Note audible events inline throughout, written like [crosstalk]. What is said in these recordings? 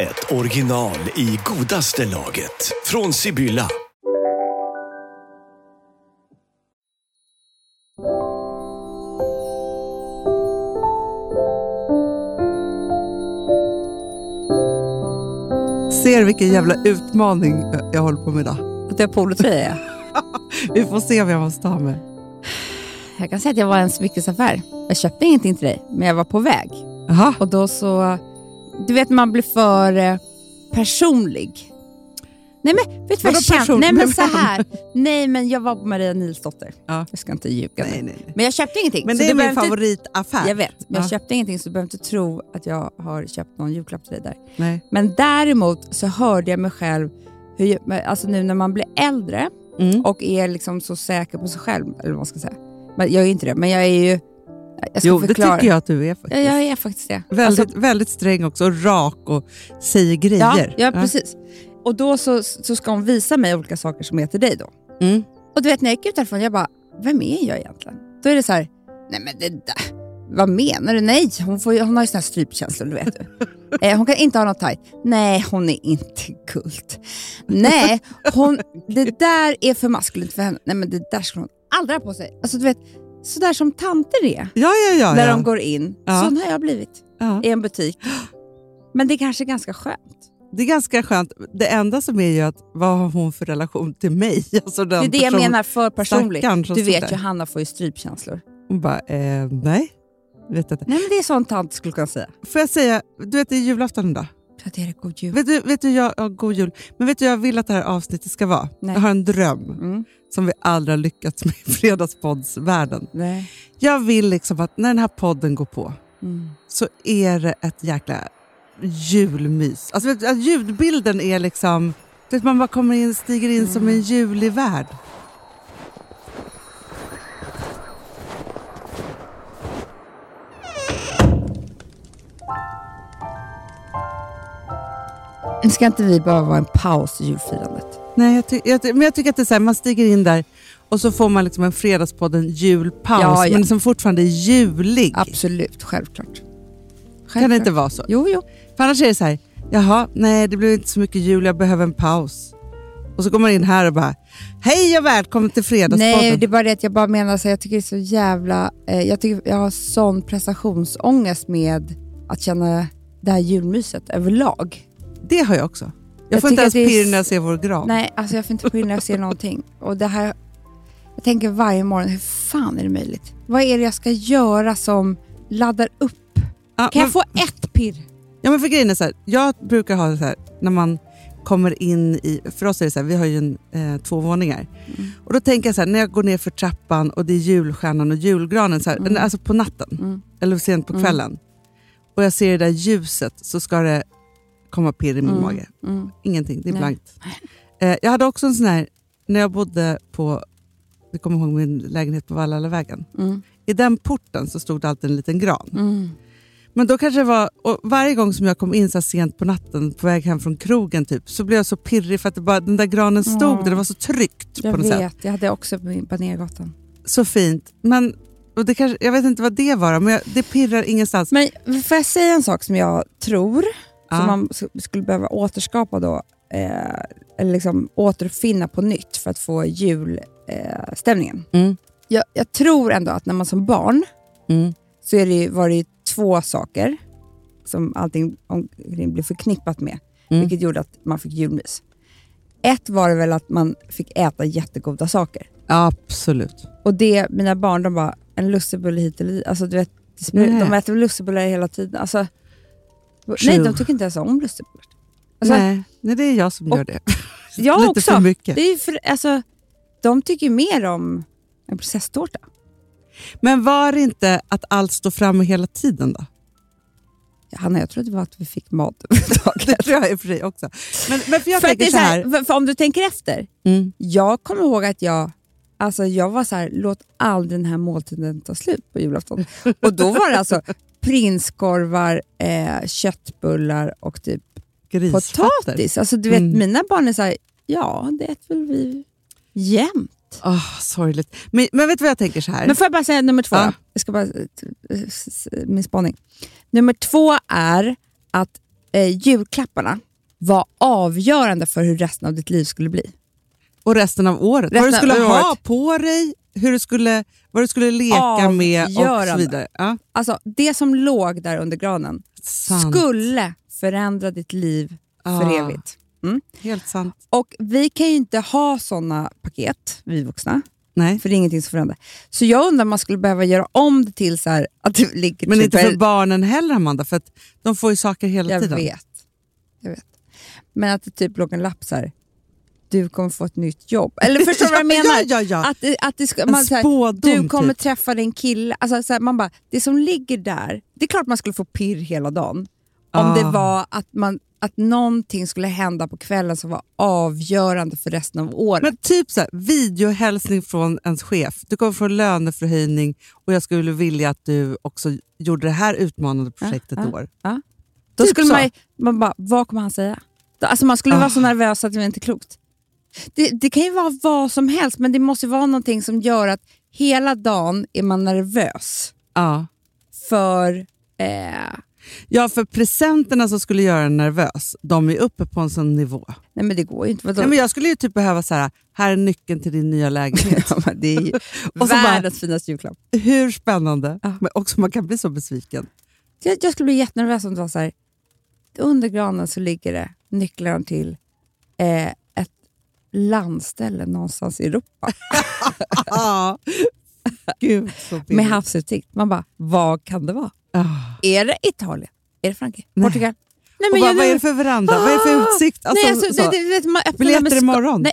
ett original i godaste laget. Från Sibylla. Ser vilken jävla utmaning jag håller på med idag. Att du har polotröja? [laughs] Vi får se vad jag måste ha med. Jag kan säga att jag var i en smyckesaffär. Jag köpte ingenting till dig, men jag var på väg. Aha. Och då så... Du vet, man blir för eh, personlig. Nej men, vet du vad jag känner? Nej men så här. Nej men jag var på Maria Nilsdotter. Ja. Jag ska inte ljuga Nej, nej, nej. Men jag köpte ingenting. Men så det är min favoritaffär. Jag vet, men jag Ja. köpte ingenting så du behöver inte tro att jag har köpt någon julklapp till dig där. Nej. Men däremot så hörde jag mig själv, hur, jag- alltså nu när man blir äldre Mm. och är liksom så säker på sig själv, eller vad man ska säga. Men jag är ju inte det, men jag är ju... Jag ska Jo, det förklara. tycker jag att du är faktiskt. Ja, jag är faktiskt det. Väldigt, Alltså, väldigt sträng också rak och säger ja, grejer. ja, precis. Och då så, så ska hon visa mig olika saker som är till dig då. Mm. Och du vet när jag gick ut därifrån, jag bara, vem är jag egentligen? Då är det så här, nej men det där, vad menar du? Nej, hon, får, hon har ju såna här strypkänslor, du vet du. [laughs] Eh, hon kan inte ha något tajt. Nej, hon är inte kult. Nej, hon, det där är för maskulint för henne. Nej men det där skulle hon aldrig ha på sig. Alltså du vet, sådär som tanter är. Ja, ja, ja. när de går in. Ja. Sån har jag blivit i en butik. Men det är kanske är ganska skönt. Det är ganska skönt. Det enda som är ju att vad har hon för relation till mig? [laughs] Alltså Det är det jag menar, för personligt. Du vet ju. Hanna får ju strypkänslor. Hon bara, eh, nej. Vet inte. Nej men det är sånt tant skulle kunna säga. Får jag säga, du vet det är julafton idag. Det god jul. Vet du, vet du jag, ja, god jul. Men vet du jag vill att det här avsnittet ska vara? Nej. Jag har en dröm Mm. som vi aldrig har lyckats med i [laughs] Fredagspoddsvärlden. Nej. Jag vill liksom att när den här podden går på Mm. så är det ett jäkla julmys. Alltså, vet du, ljudbilden är liksom... man bara kommer in, stiger in som Mm. en julig värld. Ska inte vi bara vara en paus i julfirandet? Nej, jag, ty- jag, ty- men jag tycker att det är så här, man stiger in där och så får man liksom en Fredagspodden julpaus, Ja, ja. men som fortfarande är julig. Absolut, självklart. Kan det inte vara så? Jo, jo. För annars är det så här, jaha, nej det blir inte så mycket jul, jag behöver en paus. Och så kommer man in här och bara, hej och välkommen till Fredagspodden. Nej, det är bara det att jag bara menar så jag tycker det är så jävla... Eh, jag, tycker jag har sån prestationsångest med att känna det här julmyset överlag. Det har jag också. Jag, Jag får inte ens pirr när jag ser vår grav. Nej, alltså jag får inte skilja när jag ser [laughs] någonting. Och det här, jag tänker varje morgon, hur fan är det möjligt? Vad är det jag ska göra som laddar upp? Ja, Kan men, jag få ett pirr? ja, men för grejen är så här, jag brukar ha det så här, när man kommer in i, för oss är det så här, vi har ju en, eh, två våningar. Mm. Och då tänker jag så här, när jag går ner för trappan och det är julstjärnan och julgranen, så här, Mm. alltså på natten, Mm. eller sent på Mm. kvällen, och jag ser det där ljuset så ska det komma pirr i min Mm. mage. Mm. Ingenting, det är Nej. blankt. Eh, jag hade också en sån här, när jag bodde på, du kommer ihåg min lägenhet på Vallallavägen. Mm. I den porten så stod det alltid en liten gran. Mm. Men då kanske det var, varje gång som jag kom in så sent på natten på väg hem från krogen typ, så blev jag så pirrig för att bara, den där granen stod Ja. där. Det var så tryggt Jag på något vet, sätt. jag hade också på Banergatan. Så fint. Men och det kanske, jag vet inte vad det var, men jag, det pirrar ingenstans. Men får jag säga en sak som jag tror, Ja. som man skulle behöva återskapa då, eh, eller liksom återfinna på nytt för att få julstämningen. Eh. Mm. jag, jag tror ändå att när man som barn Mm. så är det, var det ju två saker som allting omkring blev förknippat med, Mm. vilket gjorde att man fick julmys. Ett var det väl att man fick äta jättegoda saker. Absolut. Och det, mina barn, de bara, en lussebulle hit eller dit. Alltså, du vet, de äter lussebullar hela tiden. Alltså, nej, de tycker inte ens om lussebullar. Alltså, nej, nej, det är jag som och- gör det. [laughs] Jag Lite också. för mycket. Det är för, alltså, de tycker mer om en prinsesstårta. Men var det inte att allt står framme hela tiden då? Hanna, jag trodde det var att vi fick mat. [laughs] Det tror jag i och för sig också. Men, men för jag för, tänker så här. för, för om du tänker efter. Mm. Jag kommer ihåg att jag, alltså jag var så här, låt aldrig den här måltiden ta slut på julafton. [laughs] Och då var det alltså prinskorvar, eh, köttbullar och typ Grisfötter. potatis. Alltså du vet, Mm. mina barn är så här, ja det äter väl vi jämt. Åh, sorgligt. Men, men vet du vad jag tänker så här? Men får jag bara säga nummer två? Ja. Jag ska bara, eh, min spaning. Nummer två är att eh, julklapparna var avgörande för hur resten av ditt liv skulle bli. och resten av året. Resten vad du skulle ha på dig, hur du skulle, vad du skulle leka med och så vidare. Ja, Alltså det som låg där under granen sant. skulle förändra ditt liv för Ah. evigt. Mm. Helt sant. Och vi kan ju inte ha såna paket, vi vuxna, Nej. för det är ingenting som förändrar. Så jag undrar om man skulle behöva göra om det till så här att det ligger Men typ inte för barnen heller Amanda, för de får ju saker hela Jag tiden. vet. jag vet. Men att det typ låg en lapp så här. Du kommer få ett nytt jobb. Eller förstår du vad jag [laughs] menar? Ja, ja, ja. Att, det- att det ska, man, spådom, du kommer typ. träffa din kille. Alltså, så här, man bara, det som ligger där, det är klart man skulle få pirr hela dagen. Om Ah. det var att, man, att någonting skulle hända på kvällen som var avgörande för resten av året. Men typ så här, videohälsning från ens chef. Du kommer få en löneförhöjning och jag skulle vilja att du också gjorde det här utmanande projektet i år. Då typ skulle man, man bara, vad kommer han säga? Alltså man skulle Ah. vara så nervös att det var inte klokt. Det, det kan ju vara vad som helst, men det måste vara någonting som gör att hela dagen är man nervös Ja. för... Eh, ja, för presenterna som skulle göra en nervös, de är uppe på en sån nivå. nej men det går ju inte. Vadå? Nej, men jag skulle ju typ behöva så här, här är nyckeln till din nya lägenhet. [laughs] Ja, det är ju [laughs] bara- världens finaste julklapp. Hur spännande? Ja. Men också man kan bli så besviken. Jag, jag skulle bli jättenervös om det var så här, under granen så ligger det nycklarna till eh, landställe någonstans i Europa. [laughs] Gud så [laughs] med havsutsikt. Man bara, vad kan det vara? Ah. Är det Italien? Är det Frankrike? Portugal? Nej, Och bara, jag- vad är det för veranda? vad är det för Ah! utsikt? Alltså, Nej, alltså, så. det, det, Biljetter imorgon. Nej,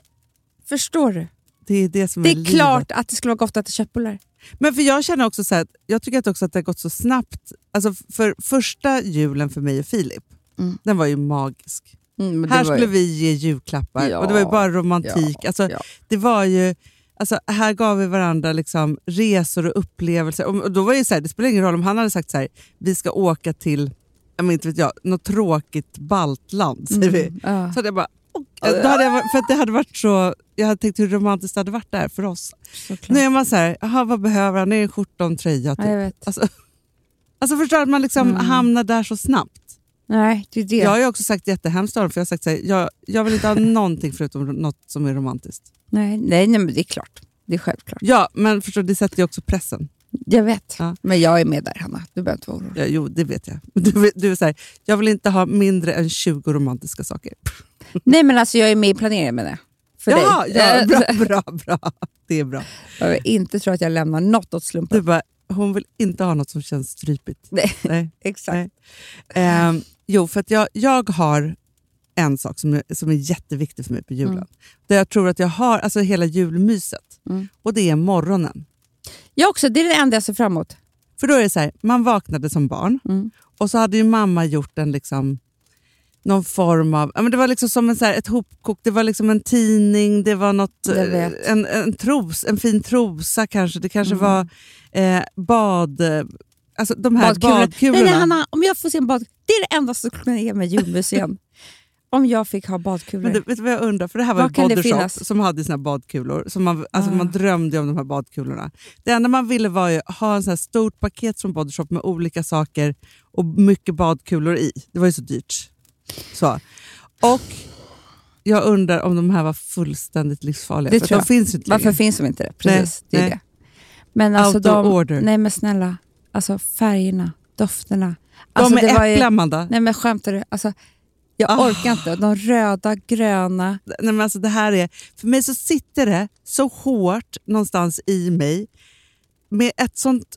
förstår du? det är det som Det är, är klart att det skulle vara gott att äta köttbullar. Men för jag känner också så här, jag tycker också att det har gått så snabbt. Alltså för första julen för mig och Filip, Mm. den var ju magisk. Mm, här skulle ju- vi ge julklappar Ja, och det var ju bara romantik. ja, alltså, ja. Det var ju, alltså, här gav vi varandra liksom resor och upplevelser. Och, då var det, ju så här, det spelar ingen roll om han hade sagt så här, vi ska åka till jag men inte vet jag, något tråkigt baltland. Säger vi. Mm. Så hade jag bara, oh, då hade jag, för det hade varit så, jag hade tänkt hur romantiskt det hade varit där för oss. Såklart. Nu är man så här, aha, vad behöver han? Är det en skjorta och en tröja? Typ. Ja, jag vet. Alltså, alltså förstår att man liksom Mm. hamnar där så snabbt. Nej, det är det. Jag har ju också sagt jättehemskt av för jag har sagt så här, jag, jag vill inte ha [laughs] någonting förutom något som är romantiskt. Nej, nej, nej, men det är klart. Det är självklart. Ja, men förstår det sätter ju också pressen. Jag vet. Ja. Men jag är med där, Hanna. Du behöver inte vara orolig. Ja, jo, det vet jag. [laughs] Du, du är så här, jag vill inte ha mindre än 20 romantiska saker. [laughs] Nej, men alltså jag är med i planeringen med det. För Jaha, dig. ja, bra, bra, bra. Det är bra. Jag vill inte tro att jag lämnar något åt slumpen. Du bara, hon vill inte ha något som känns strypigt. Nej, [laughs] Nej. [laughs] exakt. Nej. Ehm, jo, för att jag, jag har en sak som är, som är jätteviktig för mig på julen. Mm. Där jag tror att jag har alltså hela julmyset. Mm. Och det är morgonen. Jag också, det är det enda jag ser fram emot. För då är det så här, man vaknade som barn Mm. och så hade ju mamma gjort en liksom, någon form av... Ja, men det var liksom som en, så här, ett hopkok, det var liksom en tidning, det var något, eh, en, en, tros, en fin trosa kanske, det kanske Mm. var eh, bad... Alltså de här Badkulor. badkulorna. Nej, nej, Hanna, om jag får se en bad... Det är det enda som skulle kunna ge mig julmys [laughs] igen. om jag fick ha badkulor. Men du, vet du vad jag undrar? För det här var Var ju kan det Body Shop finnas? som hade sina badkulor. Som man, alltså Ah. man drömde om de här badkulorna. Det enda man ville var ju ha en sån här stort paket från Body Shop med olika saker och mycket badkulor i. Det var ju så dyrt. Så. Och jag undrar om de här var fullständigt livsfarliga. Det tror de jag. finns inte Varför finns de inte det? Precis, Nej, det är nej. det. Men alltså Out of de, order. Nej men snälla, alltså färgerna, dofterna. De Alltså, är var ju- äpple, Amanda. Nej men skämtar du? Alltså, jag Ah. orkar inte. De röda, gröna. Nej, men alltså det här är, för mig så sitter det så hårt någonstans i mig med ett sånt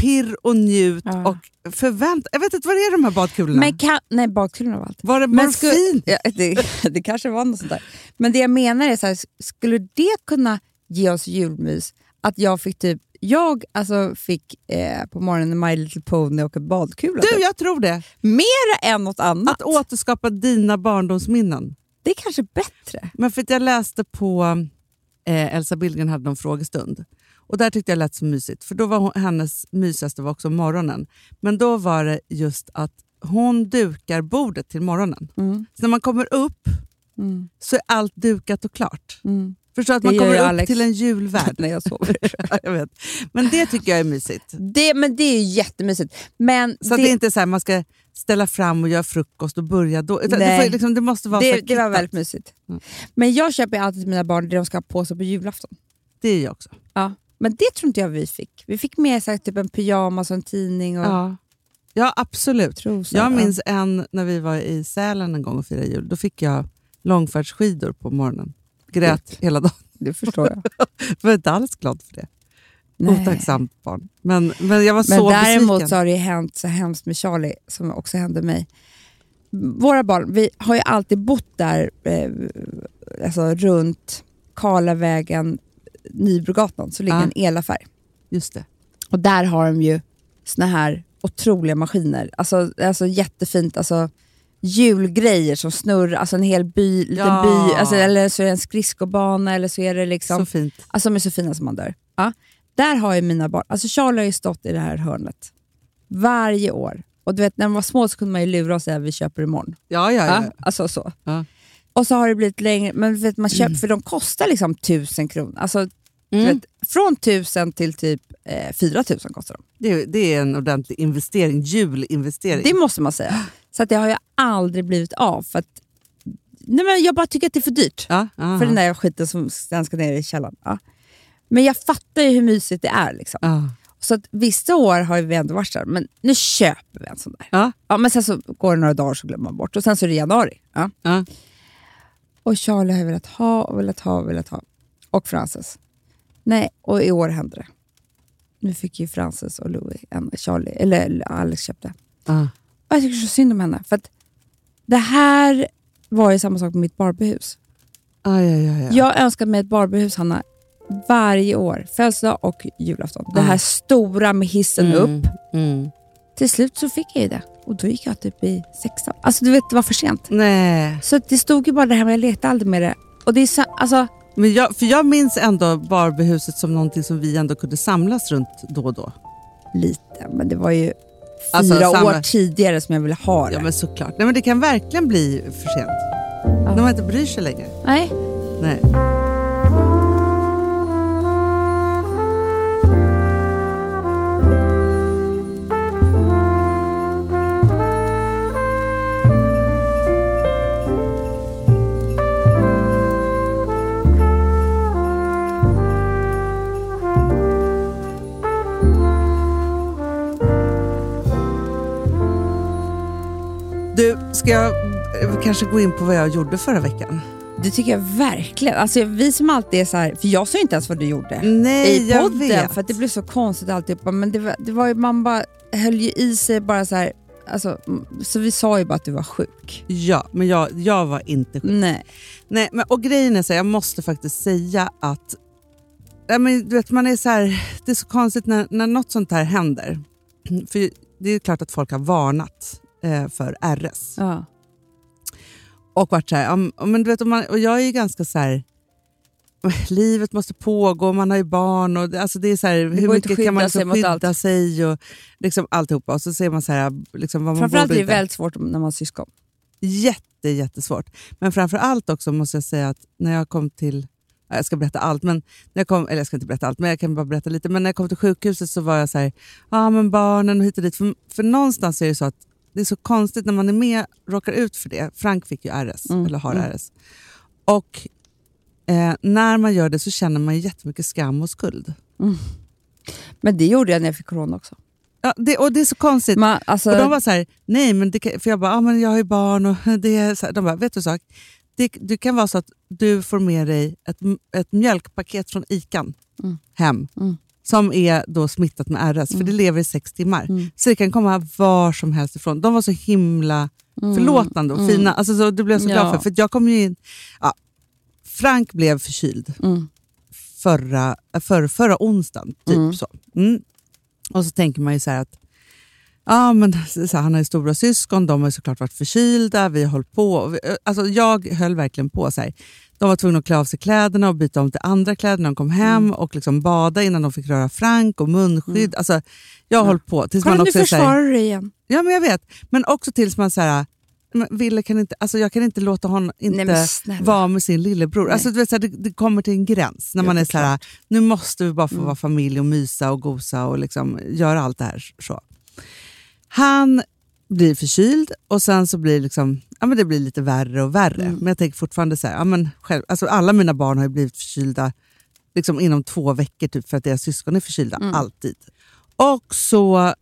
pirr och njut Ja. och förväntan. Jag vet inte, vad är de här badkulorna? Men kan, nej, bakkulorna var allt. var det morfin? ja, det, [laughs] det kanske var något sånt där. Men det jag menar är, så här, skulle det kunna ge oss julmys? Att jag fick typ jag alltså fick eh, på morgonen My Little Pony och en badkula. Du, typ. jag tror det. Mera än något annat. Att återskapa dina barndomsminnen. Det är kanske bättre. Men för att jag läste på eh, Elsa Billgren hade någon frågestund. Och där tyckte jag lät så mysigt. För då var hon, hennes mysigaste var också morgonen. Men då var det just att hon dukar bordet till morgonen. Mm. Så när man kommer upp Mm. så är allt dukat och klart. Mm. Förstår att Det man kommer upp Alex. till en julvärld. [laughs] När jag sover. [laughs] Ja, jag vet. Men det tycker jag är mysigt. det, men det är ju jättemysigt. Men Så att det är inte så här, man ska ställa fram och göra frukost och börja då. Det, liksom, det måste vara det, det var väldigt mysigt. Mm. Men jag köper alltid till mina barn det de ska ha på sig på julafton. Det är jag också. Ja. Men det tror inte jag vi fick. Vi fick med så här, typ en pyjamas och en tidning och Ja. ja, absolut. trosor. Jag minns en när vi var i Sälen en gång och firade jul. Då fick jag långfärdsskidor på morgonen. Grät hela dagen. Det förstår jag. [laughs] Jag var inte alls glad för det. Nej. Otacksamt barn. Men, men jag var Men så däremot besviken. så har det hänt så hemskt med Charlie, som också hände mig. Våra barn, vi har ju alltid bott där eh, alltså runt Karlavägen, Nybrogatan, så ligger Ja. en elaffär. Just det. Och där har de ju såna här otroliga maskiner. Alltså, alltså jättefint, alltså julgrejer som snurrar, alltså en hel by, liten Ja. by, alltså, eller så är det en skridskobana eller så är det liksom... Så fint. Alltså de är så fina som man dör. Ja. Där har ju mina barn, alltså Charlie har ju stått i det här hörnet varje år. Och du vet, när de var små så kunde man ju lura och säga vi köper imorgon. Ja, ja, ja. Ja. Alltså så. Ja. Och så har det blivit längre, men vet, man köper, för de kostar liksom tusen kronor. Alltså, Mm. vet, från tusen till typ eh, fyra tusen kostar de. Det, det är en ordentlig investering. Julinvestering. Det måste man säga. Så att det har ju aldrig blivit av. För att, nej men jag bara tycker att det är för dyrt. ja. För den där skiten som sen ska ner i källaren. Ja. Men jag fattar ju hur mysigt det är. Liksom. ja. Så att vissa år har vi ändå varit så här, men nu köper vi en sån där. Ja. Ja, men sen så går det några dagar så glömmer man bort och sen så är det januari. Ja. Och Charlie har jag velat ha och velat ha och velat ha. Och Frances. Nej, och i år hände det. Nu fick ju Frances och Louis en Charlie, eller Alex köpte. Och jag tycker så synd om henne. För att det här var ju samma sak med mitt Barbiehus. Ja, ja, ja, ja. Jag önskar mig ett Barbiehus, Hanna, varje år. Födelsedag och julafton. Det här stora med hissen upp. Mm, mm. Till slut så fick jag ju det. Och då gick jag typ i sexan. Alltså du vet, det var för sent. Nej. Så det stod ju bara där hemma, jag lekte aldrig med det. Och det är så, alltså, Men jag, för jag minns ändå Barbiehuset som någonting som vi ändå kunde samlas runt då och då. lite, men det var ju Alltså, fyra samma- år tidigare som jag ville ha det. Ja men såklart. Nej, men det kan verkligen bli för sent. När man inte bryr sig längre. Nej. Nej. Ska jag eh, kanske gå in på vad jag gjorde förra veckan? Det tycker jag verkligen. Alltså, vi som alltid är så här, för jag sa ju inte ens vad du gjorde Nej, i podden, för att det blev så konstigt alltihopa. Men det var, det var ju, man bara höll ju i sig bara så här, alltså, så vi sa ju bara att du var sjuk. Ja, men jag, jag var inte sjuk. Nej. Nej, men, och grejen är så här, jag måste faktiskt säga att ja, men, du vet, man är så här, det är så konstigt när, när något sånt här händer. För det är ju klart att folk har varnat eh, för RS. Ja. Och varit så här, men du vet, man, och jag är ju ganska så här, livet måste pågå, man har ju barn och det- alltså det är så här, hur inte att mycket kan man sig liksom mot skydda allt. sig och liksom alltihopa. Och så ser man så här, liksom vad man Framförallt är det väldigt svårt när man har syskon. Jätte, jättesvårt. Men framför allt också måste jag säga att när jag kom till, ja, jag ska berätta allt, men när jag kom, eller jag ska inte berätta allt, men jag kan bara berätta lite. Men när jag kom till sjukhuset så var jag så här, ja men barnen och hit och dit. För, för någonstans är det så att det är så konstigt när man är med, råkar ut för det. Frank fick ju RS, Mm, eller har mm. RS. Och eh, när man gör det så känner man jättemycket skam och skuld. Men det gjorde jag när jag fick corona också. Ja, det, och det är så konstigt. Man, alltså, Och de var så här, nej men det för jag bara, ah, men jag har ju barn och [laughs] det är så här. De bara, vet du sak? Det, det kan vara så att du får med dig ett, ett mjölkpaket från ICAn Mm. hem Mm. Som är då smittat med RS, för det lever i sex timmar. Mm. Så det kan komma var som helst ifrån. De var så himla förlåtande och Mm. fina. Alltså, så, det blev jag så glad Ja. för. För jag kom ju in... Ja, Frank blev förkyld. Mm. förra, äh, för, förra onsdagen. Typ Mm. så. Mm. Och så tänker man ju så här att ja, men, så han har ju stora syskon, de har såklart varit förkylda, vi har hållit på. vi- Alltså, jag höll verkligen på. Så här. De var tvungna att klä av sig kläderna och byta om till andra kläder när de kom hem Mm. och liksom bada innan de fick röra Frank och munskydd. Alltså, jag har hållit på. Tills Kolla man nu också här- försvarar du igen. Ja, men jag vet. Men också tills man så här, Ville kan inte, alltså jag kan inte låta honom inte Nej, vara med sin lillebror. Nej. Alltså, du vet, så här, det, det kommer till en gräns när Ja, man är är så här, nu måste vi bara få Mm. vara familj och mysa och gosa och liksom göra allt det här. Så. Han blir förkyld och sen så blir det, liksom, ja, men det blir lite värre och värre. Mm. Men jag tänker fortfarande så här, ja, men själv, alltså alla mina barn har blivit förkylda liksom inom två veckor typ, för att deras syskon är förkylda. Mm. Alltid. Och så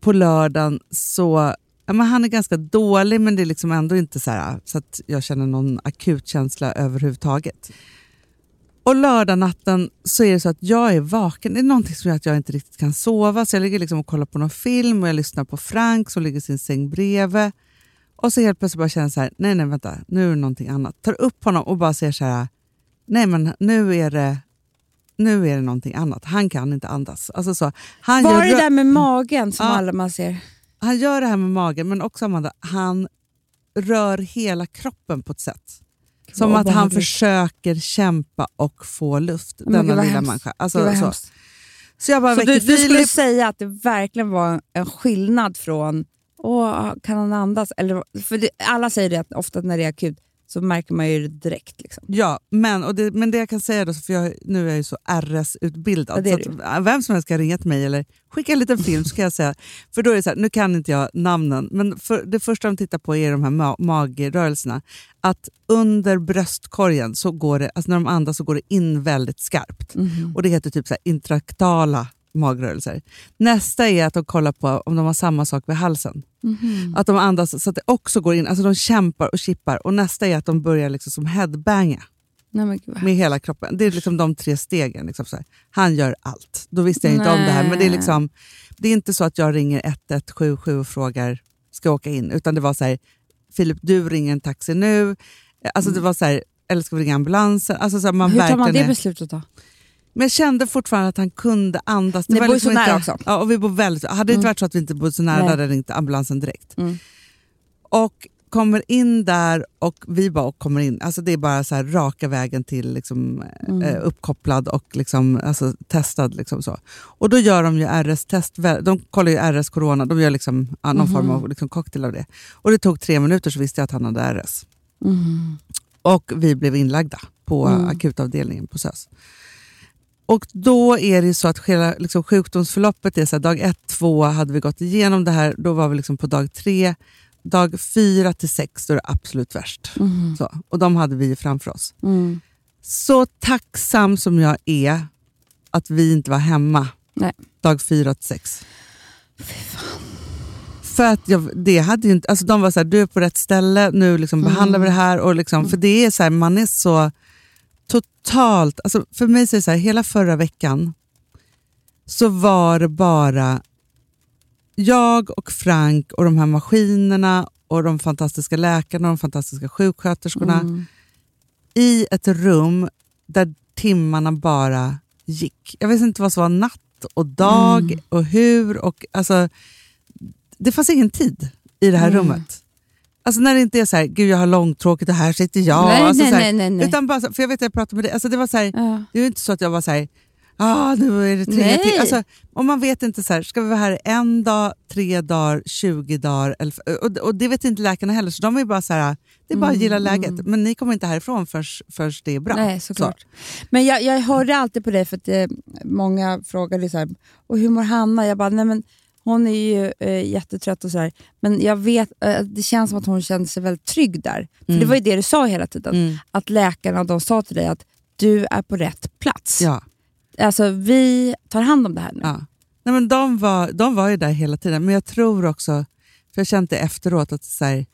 på lördagen så... Ja, men han är ganska dålig, men det är liksom ändå inte så, här, så att jag känner någon akut känsla överhuvudtaget. Och lördagnatten så är det så att jag är vaken. Det är någonting som gör att jag inte riktigt kan sova. Så jag ligger liksom och kollar på någon film och jag lyssnar på Frank som ligger i sin säng bredvid. Och så helt plötsligt bara känner jag så här, nej nej vänta, nu är det någonting annat. Tar upp honom och bara säger så här, nej men nu är det, nu är det någonting annat. Han kan inte andas. Alltså så, han Var gör det där med magen som Ja. alla man ser? han gör det här med magen, men också Amanda, han rör hela kroppen på ett sätt. Som att han försöker kämpa och få luft, Men denna lilla människa. Alltså, så. så jag bara Så du, du skulle säga att det verkligen var en skillnad från, åh, kan han andas? Eller, för det, alla säger det ofta när det är akut så märker man ju det direkt. Liksom. Ja, men, och det, men det jag kan säga då, för jag, nu är jag ju så RS-utbildad, Ja, så vem som helst kan ringa till mig eller skicka en liten [laughs] film så kan jag säga. För då är det så här, nu kan inte jag namnen, men för, det första de tittar på är de här ma- magrörelserna. Att under bröstkorgen, så går det, alltså när de andas så går det in väldigt skarpt. Mhm. Och Det heter typ så här intraktala magrörelser. Nästa är att de kollar på om de har samma sak vid halsen. Mhm. Att de andas så att det också går in, alltså de kämpar och chippar. Och nästa är att de börjar liksom som headbanga Nej, med hela kroppen. Det är liksom de tre stegen. Liksom. Han gör allt. Då visste jag inte om det här. Men det är, Nej. liksom, det är inte så att jag ringer 1177 och frågar, ska jag åka in? Utan det var så här, Filip du ringer en taxi nu. Alltså det var så här, eller ska vi ringa ambulansen? Alltså så här, man Hur tar man det beslutet då? Men jag kände fortfarande att han kunde andas. Ni var bor ju så inte- nära också. Ja, och vi bor väldigt, hade det inte Mm. varit så att vi inte bodde så nära Nej. hade jag ringt ambulansen direkt. Mm. Och kommer in där och vi bara kommer in. Alltså det är bara så här raka vägen till liksom, Mm. eh, uppkopplad och liksom, alltså, testad. Liksom så. Och då gör de ju RS-test. De kollar ju RS corona. De gör liksom, någon Mhm. form av liksom, cocktail av det. Och det tog tre minuter så visste jag att han hade RS. Mhm. Och vi blev inlagda på Mm. akutavdelningen på SÖS. Och då är det så att hela liksom, sjukdomsförloppet är så här, dag ett, två hade vi gått igenom det här, då var vi liksom på dag tre. Dag fyra till sex då är det absolut värst. Mhm. Så, och de hade vi framför oss. Mm. Så tacksam som jag är att vi inte var hemma Nej. dag fyra till sex. För att jag, det hade ju inte, alltså de var så här, du är på rätt ställe, nu liksom behandlar vi det här. Och liksom, För det är så här, man är så totalt, alltså för mig så är det så här, hela förra veckan så var det bara jag och Frank och de här maskinerna och de fantastiska läkarna och de fantastiska sjuksköterskorna Mm. i ett rum där timmarna bara gick. Jag visste inte vad som var natt och dag Mm. och hur. Och, alltså, det fanns ingen tid i det här Mm. rummet. Alltså när det inte är så här, gud jag har långtråkigt och här sitter jag. nej, alltså, nej, så här, nej, nej. Utan bara, så- för jag vet att jag pratade med dig, alltså, det var så här, Ja. det är ju inte så att jag var så här, ah, nu är det tre Nej. till. Alltså, om man vet inte, så här, ska vi vara här en dag, tre dagar, 20 dagar? Eller, och, och det vet inte läkarna heller, så de är bara så här, det är bara att gilla Mm, läget. mm. Men ni kommer inte härifrån förrän, förrän det är bra. Nej, såklart. Men jag, jag hörde alltid på dig för att eh, många frågade så här, och hur mår Hanna? Jag bara, nej men hon är ju eh, jättetrött och så här. Men jag vet, eh, det känns som att hon kände sig väldigt trygg där. För Mm. det var ju det du sa hela tiden. Mm. Att läkarna de sa till dig att du är på rätt plats. Ja, Alltså vi tar hand om det här nu. ja. Nej, men de, var, de var ju där hela tiden, men jag tror också, för jag kände efteråt att så här,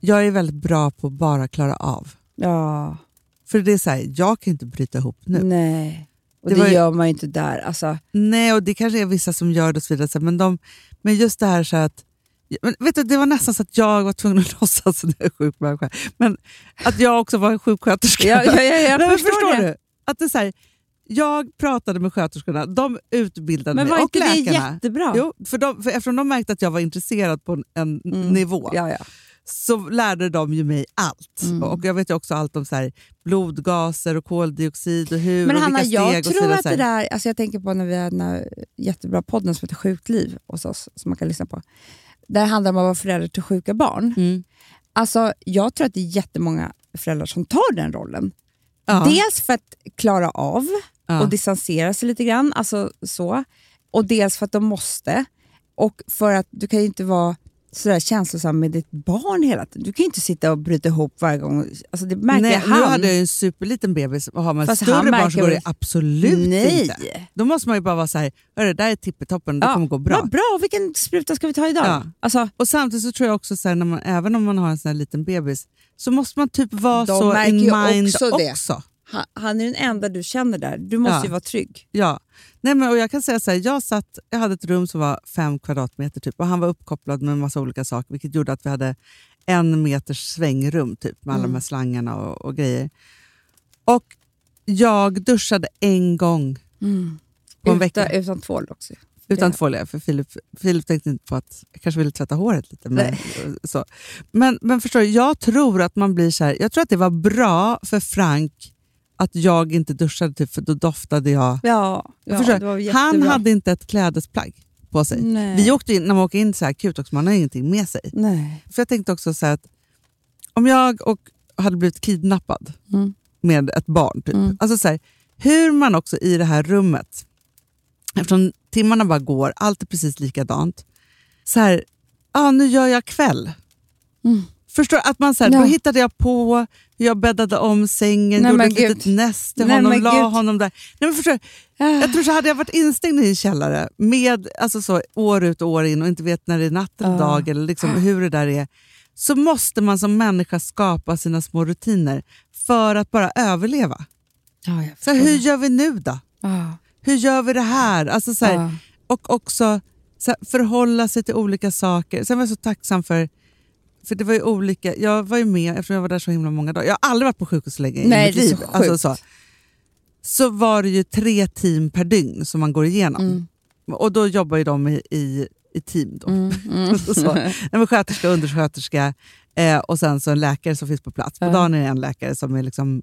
jag är väldigt bra på att bara klara av. Ja, För det är så här, jag kan inte bryta ihop nu. nej. Och Det det, ju- gör man ju inte där. Alltså, Nej, och det kanske är vissa som gör det och så vidare, men, de, men just det här så att men vet du, det var nästan så att jag var tvungen att [laughs] låtsas att jag är sjuk människa. Men att jag också var en sjuksköterska. ja, ja, ja, jag [laughs] Nej, men förstår det. du? Att det är så här, jag pratade med sköterskorna, de utbildade Men mig var och inte det läkarna. jättebra? Jo, för, de, för eftersom de märkte att jag var intresserad på en, en Mm. nivå Ja, ja. Så lärde de ju mig allt. Mm. Och Jag vet ju också allt om så här, blodgaser och koldioxid och hur Men och Hanna, vilka jag steg så tror att det där, alltså jag tänker på när vi har den här jättebra podden som heter Sjukt liv hos oss, som man kan lyssna på. Där handlar det om att vara förälder till sjuka barn. Mm. Alltså, jag tror att det är jättemånga föräldrar som tar den rollen. Ja. Dels för att klara av Ja. och distansera sig lite grann, alltså så. och dels för att de måste. Och för att du kan ju inte vara sådär känslosam med ditt barn hela tiden. Du kan ju inte sitta och bryta ihop varje gång. Alltså det märker Nej, han. Nu hade jag ju en superliten bebis och har man Fast större barn så går det absolut Nej. inte. Då måste man ju bara vara så här, "Hörru, det där är tippetoppen, det kommer gå bra. Vad bra, vilken spruta ska vi ta idag? Ja. Alltså, Och Samtidigt så tror jag också, så här, när man, även om man har en sån här liten bebis, så måste man typ vara De så in mind också det. också. Han, han är den enda du känner där. Du måste Ja. ju vara trygg. Ja. Nej, men, och jag kan säga så här, jag, satt, jag hade ett rum som var fem kvadratmeter typ, och han var uppkopplad med en massa olika saker, vilket gjorde att vi hade en meters svängrum typ, med alla Mm. de här slangarna och, och grejer. Och jag duschade en gång på en Utan, vecka. utan tvål också. Utan tvål, för Filip, Filip tänkte inte på att jag kanske ville tvätta håret lite. Men, så. men, men förstår du, jag tror att man blir så här, jag tror att det var bra för Frank att jag inte duschade, typ, för då doftade jag. Ja, ja förstår, det var du? jättebra. han hade inte ett klädesplagg på sig. Nej. Vi åkte in, när man åker in så här akut också, man har ingenting med sig. Nej. För jag tänkte också så att om jag och hade blivit kidnappad Mm. med ett barn, typ. Mm. alltså så här, hur man också i det här rummet, eftersom timmarna bara går, allt är precis likadant. Så här, ah, nu gör jag kväll. Mm. Förstår? Att man så här, Ja. Då hittade jag på jag bäddade om sängen, Nej, gjorde ett litet näst till Nej, honom, la gud. honom där. Nej, men förstår du? Jag tror så hade jag varit instängd i en källare med, alltså så, år ut och år in och inte vet när det är natt eller Ja. dag eller liksom hur det där är, så måste man som människa skapa sina små rutiner för att bara överleva. Jag Så hur gör vi nu då? Ja. Hur gör vi det här? Alltså så här. Och också så här, förhålla sig till olika saker. Sen var jag så tacksam för, för det var ju olika, jag var ju med eftersom jag var där så himla många dagar. Jag har aldrig varit på sjukhus så länge Nej, i mitt är så liv. Alltså, så, så var det ju tre team per dygn som man går igenom. Mm. Och då jobbar ju de i, i, i team. Då. Mm, mm. [laughs] så, nej, sköterska, undersköterska eh, och sen så en läkare som finns på plats. På dagen är det en läkare som är liksom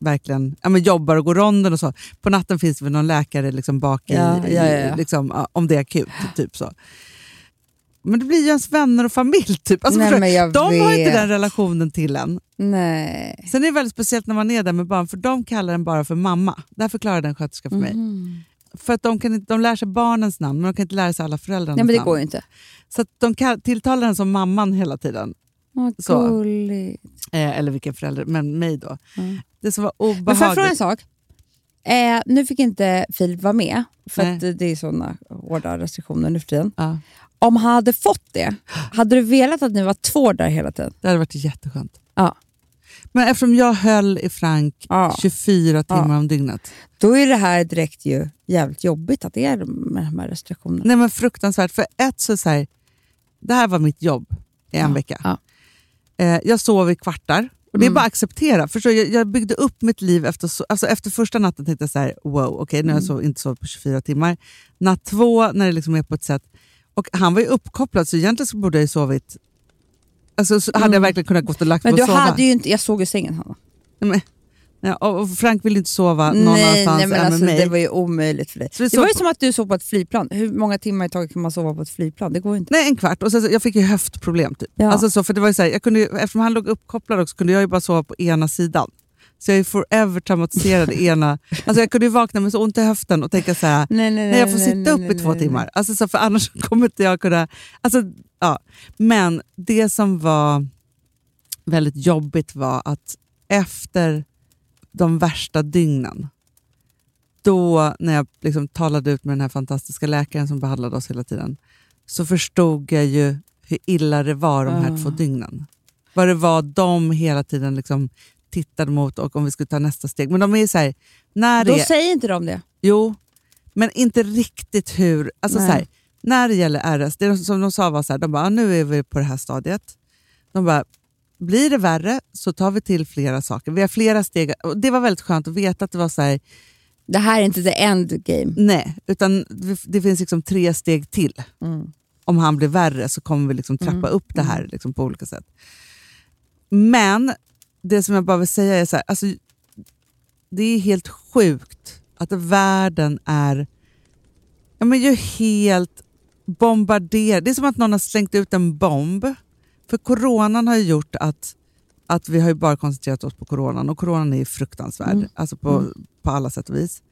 verkligen ja, men jobbar och går ronden och så. På natten finns det väl någon läkare liksom bak i, Ja, ja, ja. Liksom, om det är akut. Typ så. Men det blir ju ens vänner och familj. Typ. Alltså, Nej, förstår de har inte vet. den relationen till en. Nej. Sen är det väldigt speciellt när man är där med barn, för de kallar den bara för mamma. Det här förklarar den sköterska för mig. Mhm. För att de, kan inte, de lär sig barnens namn, men de kan inte lära sig alla föräldrarnas Nej, men det namn. går ju inte. Så de tilltalar den som mamman hela tiden. Vad Så. Eh, eller vilken förälder, men mig då. Mm. Det som var Men får jag fråga en obehagligt. sak? Eh, nu fick inte Filip vara med, för det är såna hårda restriktioner nu för tiden. Ja, Om han hade fått det, hade du velat att ni var två där hela tiden? det hade varit jätteskönt. Ja. Men eftersom jag höll i Frank Ja. 24 timmar Ja. om dygnet. Då är det här direkt ju jävligt jobbigt att det är med de här restriktionerna. Nej men fruktansvärt. För ett så, så här, det här var mitt jobb i en Ja, vecka. Eh, jag sov i kvartar. Och det är Mm. bara att acceptera. Förstår, jag, jag byggde upp mitt liv efter, so- alltså efter första natten tänkte jag så här, wow, okej nu har jag Mm. sov, inte sovit på 24 timmar. Natt två, när det liksom är på ett sätt. Och han var ju uppkopplad så egentligen så borde jag ju sovit. Alltså, så hade jag Mm. verkligen kunnat gå och lagt Men mig och sova. hade ju inte, jag såg ju sängen Hanna. Men, ja, och Frank ville inte sova någon nej, annanstans nej, men än alltså, med mig. det var ju omöjligt för dig. Så Det var ju som att du sov på ett flygplan. Hur många timmar i taget kan man sova på ett flygplan? Det går ju inte. Nej, en kvart. Och sen, så, jag fick ju höftproblem. Typ. Ja. Alltså, så, för det var ju så här, jag kunde, ju- eftersom han låg uppkopplad också kunde jag ju bara sova på ena sidan. Så jag är forever traumatiserad ena... Alltså jag kunde ju vakna med så ont i höften och tänka så här, Nej, nej, nej, jag får sitta upp i två timmar. Alltså, så, för annars [laughs] kommer inte jag kunna... Alltså, ja. Men det som var väldigt jobbigt var att efter de värsta dygnen, då när jag liksom talade ut med den här fantastiska läkaren som behandlade oss hela tiden, så förstod jag ju hur illa det var de här Ah. två dygnen. Vad det var de hela tiden liksom tittade mot och om vi skulle ta nästa steg. Men de är så här, när det Då är, säger inte de det. Jo, men inte riktigt hur... Alltså Nej. så här, när det gäller RS, det som de sa var så här, de bara, "Ah, nu är vi på det här stadiet. De bara, blir det värre så tar vi till flera saker. Vi har flera steg. Och det var väldigt skönt att veta att det var så här, Det här är inte the end game. nej, utan det, det finns liksom tre steg till. Mm. Om han blir värre så kommer vi liksom trappa upp det här liksom på olika sätt. Men det som jag bara vill säga är så här, alltså, det är helt sjukt att världen är ja, men ju helt bombarderad. Det är som att någon har slängt ut en bomb. För coronan har ju gjort att, att vi har bara koncentrerat oss på coronan och coronan är fruktansvärd alltså på, på alla sätt och vis.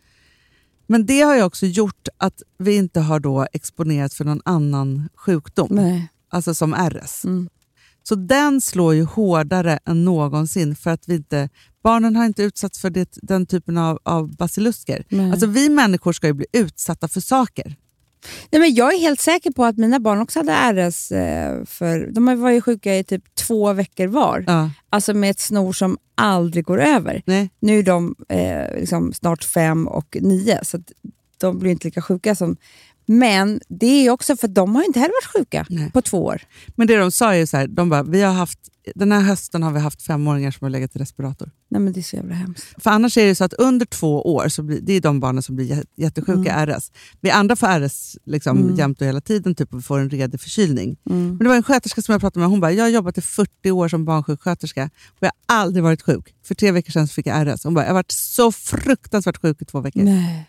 Men det har ju också gjort att vi inte har då exponerats för någon annan sjukdom, Nej. alltså som RS. Mm. Så den slår ju hårdare än någonsin för att vi inte, barnen har inte utsatts för det, den typen av, av basilusker. Nej. Alltså vi människor ska ju bli utsatta för saker. Nej, men jag är helt säker på att mina barn också hade RS. Eh, för, de var ju sjuka i typ två veckor var. Ja. Alltså med ett snor som aldrig går över. Nej. Nu är de eh, liksom snart fem och nio, så de blir inte lika sjuka som... Men det är också för de har inte heller varit sjuka Nej. på två år. Men det de sa är ju så här, de bara, vi har haft, den här hösten har vi haft femåringar som har legat i respirator. Nej men Det är så jävla hemskt. För annars är det så att under två år, så blir, det är de barnen som blir jä- jättesjuka i RS. Vi andra får RS liksom jämt och hela tiden typ, och vi får en redig förkylning. Men det var en sköterska som jag pratade med, hon bara, jag har jobbat i 40 år som barnsjuksköterska och jag har aldrig varit sjuk. För tre veckor sedan fick jag RS. Hon bara, jag har varit så fruktansvärt sjuk i två veckor. Nej.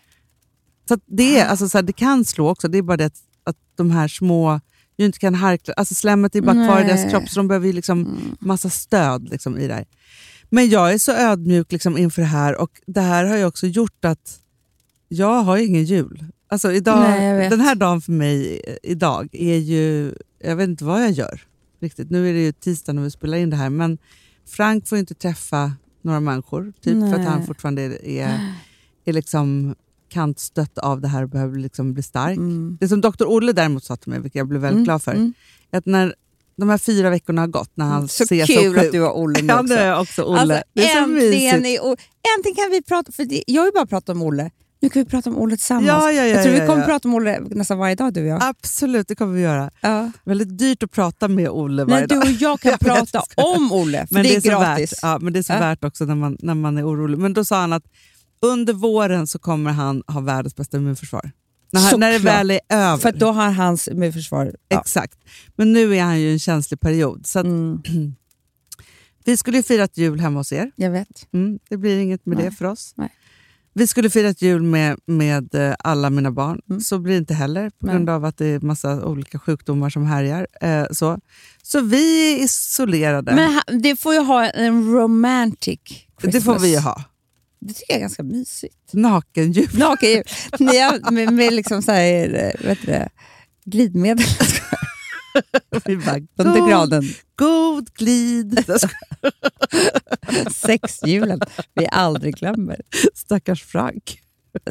Så att det, är, alltså, så här, det kan slå också, det är bara det att, att de här små ju inte kan harkla, alltså slemmet är bara kvar i deras kropp så de behöver ju liksom massa stöd liksom, i det här. Men jag är så ödmjuk liksom, inför det här och det här har ju också gjort att jag har ju ingen jul. Alltså idag, Nej, den här dagen för mig eh, idag är ju, jag vet inte vad jag gör riktigt. Nu är det ju tisdag när vi spelar in det här men Frank får ju inte träffa några människor typ för att han fortfarande är, är, är liksom kantstött av det här och behöver liksom bli stark. Mm. Det som Dr. Olle däremot sa till mig, vilket jag blev väldigt Mm, glad för, mm. är att när de här fyra veckorna har gått, när han Så ser kul så sjuk att du har Olle [laughs] Ja, också. det är också Olle. Alltså, det är så äntligen, mysigt. är, O- äntligen kan vi prata, för det, jag har ju bara pratat om Olle. Nu kan vi prata om Olle tillsammans. Ja, ja, ja, jag tror ja, vi kommer ja. prata om Olle nästan varje dag du och jag. Absolut, det kommer vi göra. Ja. Väldigt dyrt att prata med Olle varje Men du dag. och jag kan [laughs] prata om Olle, för Men det är, så gratis. Värt, ja, men det är så Ja. värt också när man, när man är orolig. Men då sa han att under våren så kommer han ha världens bästa immunförsvar. När, han, när det väl är över. För då har hans immunförsvar... Ja. Exakt. Men nu är han ju i en känslig period. Så att, Mm, [clears throat] vi skulle ju firat jul hemma hos er. jag vet. Mm, det blir inget med Nej. det för oss. Nej. Vi skulle firat jul med, med eh, alla mina barn. Mm. Så blir det inte heller på Nej. grund av att det är massa olika sjukdomar som härjar. Eh, så. så vi är isolerade. Men det får ju ha en romantic Christmas. det får vi ju ha. Det tycker jag är ganska mysigt. Nakenjul. Nakenjul. [laughs] Har- med, med liksom så här, eh, vet du det, glidmedel [laughs] Vi bara, under graden. god glid. Sexhjulen vi aldrig glömmer. Stackars Frank.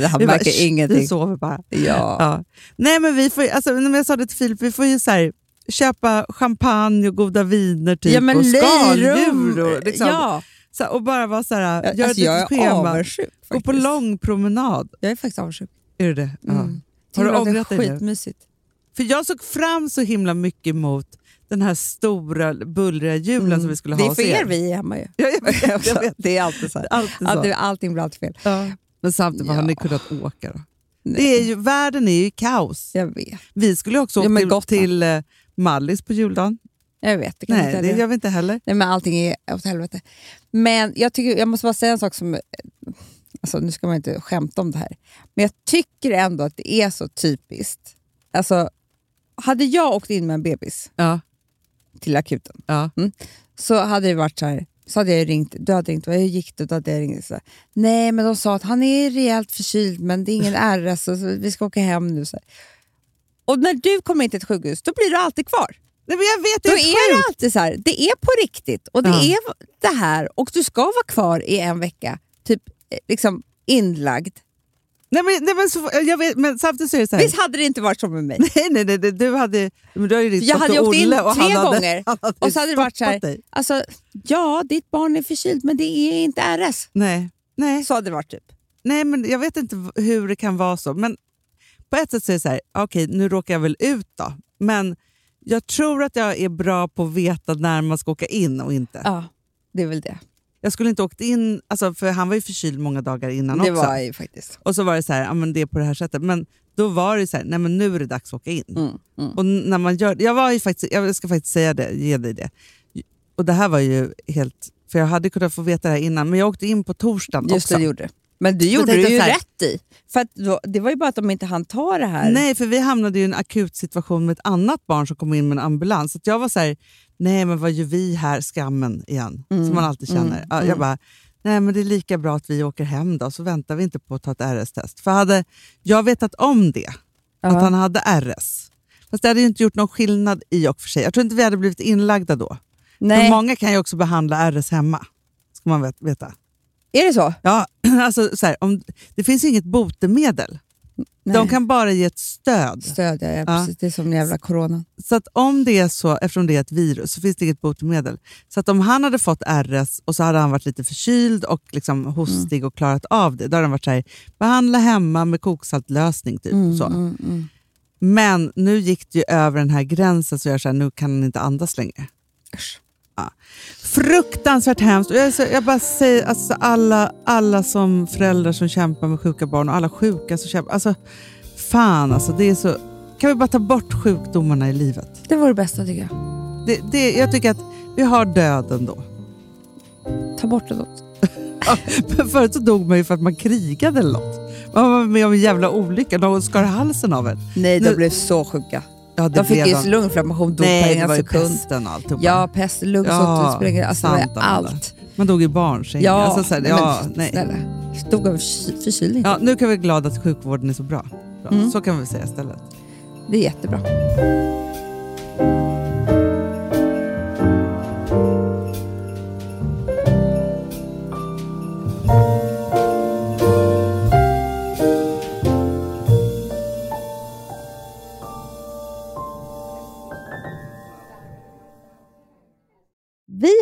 Han Vi bara, märker "Shh, Vi ingenting. sover bara. Ja. Ja. Nej, men vi får, alltså, när jag sa det till Filip, vi får ju så här, köpa champagne och goda viner typ, ja, men och skaldjur. Och, liksom, Ja. Så, och bara vara så här, Ja, Alltså, jag litet är schema. avundsjuk. Gå på faktiskt. lång promenad. Jag är faktiskt avundsjuk. Är du det? Ja. Mm. Har du ångrat dig nu? Skitmysigt. För jag såg fram så himla mycket mot den här stora bullriga julen som vi skulle Mm. Det ha är för er. vi är hemma ju. [laughs] Ja, jag vet, jag [laughs] vet. Det är alltid så. Här. Alltid så. Alltid, allting blir alltid fel. Ja. Men samtidigt, vad har Ja. ni kunnat åka då? Det är ju, världen är ju i kaos. Jag vet. Vi skulle också Ja, åka men till, till eh, Mallis på juldagen. Jag vet. Det kan Nej, inte det gör vi inte heller. Nej, men allting är åt helvete. Men jag, tycker, jag måste bara säga en sak som... Alltså, nu ska man inte skämta om det här. Men jag tycker ändå att det är så typiskt. Alltså, hade jag åkt in med en bebis Ja, till akuten ja. så hade det varit så här. Så hade jag ringt, du hade ringt, hur gick det? Då hade jag ringt så här. Nej, men de sa att han är rejält förkyld men det är ingen [laughs] RS så vi ska åka hem nu. Så här. Och när du kommer in till ett sjukhus, då blir du alltid kvar. Nej, men jag vet, det Då är, är det alltid så här, det är på riktigt och det Ja. är det här och du ska vara kvar i en vecka, typ eh, liksom inlagd. Nej, men, nej, men, så, jag vet, men samtidigt så är det så här. Visst hade det inte varit så med mig? Nej, [laughs] nej, nej, nej, du hade, men du ringt Jag hade åkt in Olle och tre han hade, gånger [laughs] han hade och så hade det varit så här, dig. alltså, ja, ditt barn är förkyld men det är inte RS. Nej, nej, Så hade det varit typ. nej, men jag vet inte hur det kan vara så. Men på ett sätt så är det så här, okej, nu råkar jag väl ut då. Men Jag tror att jag är bra på att veta när man ska åka in och inte. Ja, det är väl det. Jag skulle inte åkt in, alltså, för han var ju förkyld många dagar innan Det också. var jag ju faktiskt. Och så var det så här, ja, men det är på det här sättet. Men då var det så här, nej men nu är det dags att åka in. Mm, mm. Och när man gör, jag, var ju faktiskt, jag ska faktiskt säga det, ge dig det. Och det här var ju helt... För jag hade kunnat få veta det här innan, men jag åkte in på torsdagen Just också. det, det gjorde. Men du gjorde det ju här- rätt i. För då, det var ju bara att de inte hann ta det här. Nej, för vi hamnade i en akut situation med ett annat barn som kom in med en ambulans. Så jag var så här, nej men vad gör vi här, skammen igen, Mm, som man alltid känner. mm, Ja, mm. Jag bara, nej men det är lika bra att vi åker hem då, så väntar vi inte på att ta ett RS-test. För hade jag vetat om det, Ja. att han hade RS, fast det hade ju inte gjort någon skillnad i och för sig. Jag tror inte vi hade blivit inlagda då. För Nej. många kan ju också behandla RS hemma, ska man vet- veta. Är det så? Ja, [laughs] alltså, så här, om, det finns inget botemedel. Nej. De kan bara ge ett stöd. Stödja, ja, Ja. precis. Det är som jävla corona. Så att om det är så, eftersom det är ett virus, så finns det inget botemedel. Så att om han hade fått RS och så hade han varit lite förkyld och liksom hostig och klarat av det, då hade han varit så här, behandla hemma med koksaltlösning. Typ, så. Mm, mm. Men nu gick det ju över den här gränsen så jag så här, nu kan han inte andas längre. Usch. Fruktansvärt hemskt. Jag, så- jag bara säger, alltså alla, alla som föräldrar som kämpar med sjuka barn och alla sjuka som kämpar. Alltså, fan alltså, det är så... Kan vi bara ta bort sjukdomarna i livet? Det var det bästa tycker jag. Det, det, jag tycker att vi har döden då. Ta bort det då. Men [laughs] förut så dog man ju för att man krigade eller något. Man var med om en jävla olycka, någon skar halsen av en. Nej, de Nu- blev så sjuka. Ja, det De fick ju lungflammation, dog på Nej, det en var ju sekund. pesten och alltihopa. Ja, pest, lungsott, Ja, alltså, det sant, var allt. Man dog i barnsäng. Ja, alltså, så här, men ja, nej. snälla. Dog av förky- förkylning. Ja, nu kan vi vara glada att sjukvården är så bra. bra. Mm. Så kan vi säga istället. Det är jättebra.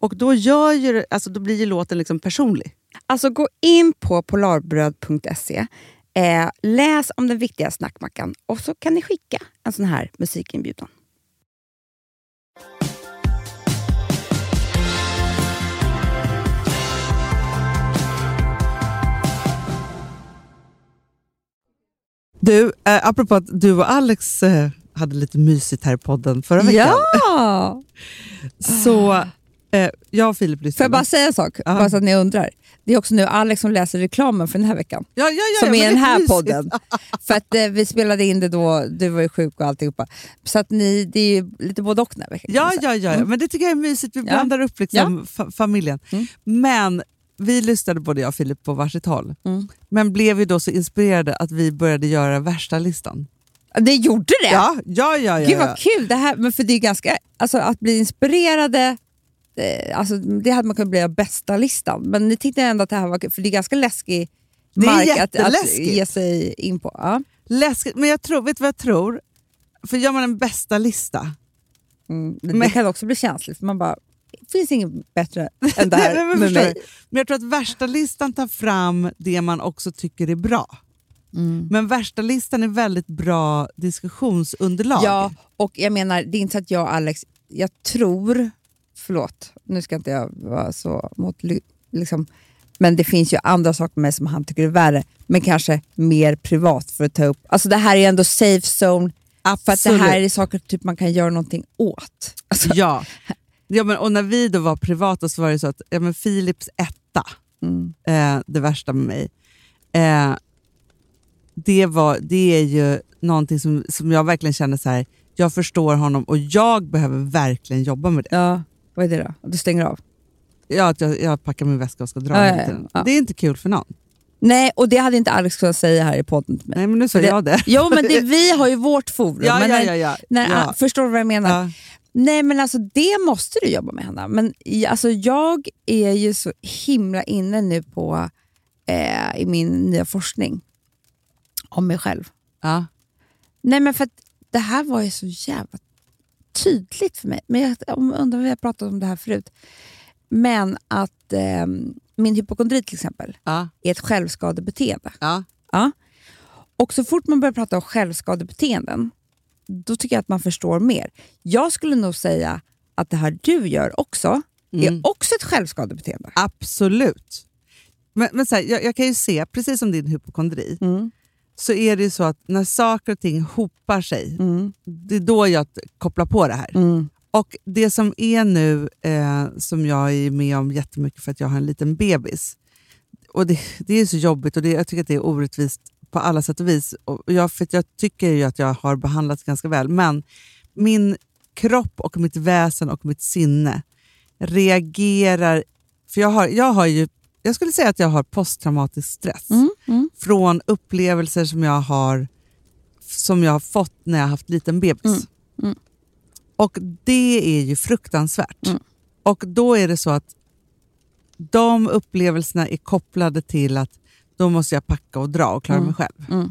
Och då, gör ju, alltså, då blir ju låten liksom personlig. Alltså gå in på polarbröd.se, eh, läs om den viktiga snackmackan och så kan ni skicka en sån här musikinbjudan. Du, eh, apropå att du och Alex eh, hade lite mysigt här i podden förra veckan. Ja! [laughs] Så eh, jag och Filip Får lyssnade. jag bara säga en sak? Ja. Bara så att ni undrar. Det är också nu Alex som läser reklamen för den här veckan. ja, ja, ja, som är den här mysigt. podden. [laughs] För att eh, vi spelade in det då, du var ju sjuk och alltihopa. Så att ni, det är ju lite både och den här veckan. kan Ja, ja, ja, men det tycker jag är mysigt. Vi blandar upp liksom fa- familjen. Mm. Men vi lyssnade både jag och Filip på varsitt håll. Mm. Men blev ju då så inspirerade att vi började göra värsta listan. Det gjorde det? Ja, ja, ja. ja, Gud vad kul! Det här, men för det är ganska, alltså, att bli inspirerade, alltså, det hade man kunnat bli av bästa listan. Men ni tyckte ändå att det här var för det är ganska läskig Det mark att, att ge sig in på. Ja. Läskigt, men jag tror, vet du vad jag tror? För gör man en bästa lista, Mm, det Men- kan också bli känsligt, för man bara, det finns inget bättre [laughs] än det här Nej, men med mig. Men jag tror att värsta listan tar fram det man också tycker är bra. Mm. Men värsta listan är väldigt bra diskussionsunderlag. Ja, och jag menar, det är inte så att jag och Alex, jag tror, förlåt, nu ska inte jag vara så mot, liksom, men det finns ju andra saker med mig som han tycker är värre, men kanske mer privat för att ta upp. Alltså det här är ändå safe zone, för att det här är saker typ man kan göra någonting åt. Alltså, Ja. ja men, och när vi då var privata så var det så att ja, men Philips etta, mm. eh, det värsta med mig, eh, det, var, det är ju någonting som, som jag verkligen känner så här. jag förstår honom och jag behöver verkligen jobba med det. Ja, vad är det då? Att Du stänger av? Ja, att jag, jag packar min väska och ska dra Ja, hela ja, ja. tiden. Ja. Det är inte kul för någon. Nej, och det hade inte Alex kunnat säga här i podden till mig. Nej, men nu sa jag det. Jo, men det, vi har ju vårt forum. Ja, men när, ja, ja. När, ja. Förstår du vad jag menar? Nej men alltså det måste du jobba med Hanna. Men alltså, jag är ju så himla inne nu på eh, i min nya forskning om mig själv. Ja. Nej men för det här var ju så jävla tydligt för mig. Men jag undrar om vi har pratat om det här förut. Men att eh, min hypokondri till exempel Ja. är ett självskadebeteende. Ja. Ja. Och så fort man börjar prata om självskadebeteenden, då tycker jag att man förstår mer. Jag skulle nog säga att det här du gör också, Mm. är också ett självskadebeteende. Absolut. Men, men så här, jag, jag kan ju se, precis som din hypokondri, så är det ju så att när saker och ting hopar sig, Mm. det är då jag kopplar på det här. Och det som är nu, eh, som jag är med om jättemycket för att jag har en liten bebis, och det, det är så jobbigt och det, jag tycker att det är orättvist på alla sätt och vis. Och jag, för jag tycker ju att jag har behandlats ganska väl, men min kropp och mitt väsen och mitt sinne reagerar... För jag har, jag har ju jag skulle säga att jag har posttraumatisk stress Mm, mm, från upplevelser som jag har som jag har fått när jag har haft liten bebis. Mm, mm. Och det är ju fruktansvärt. Mm. Och då är det så att de upplevelserna är kopplade till att då måste jag packa och dra och klara Mm. mig själv.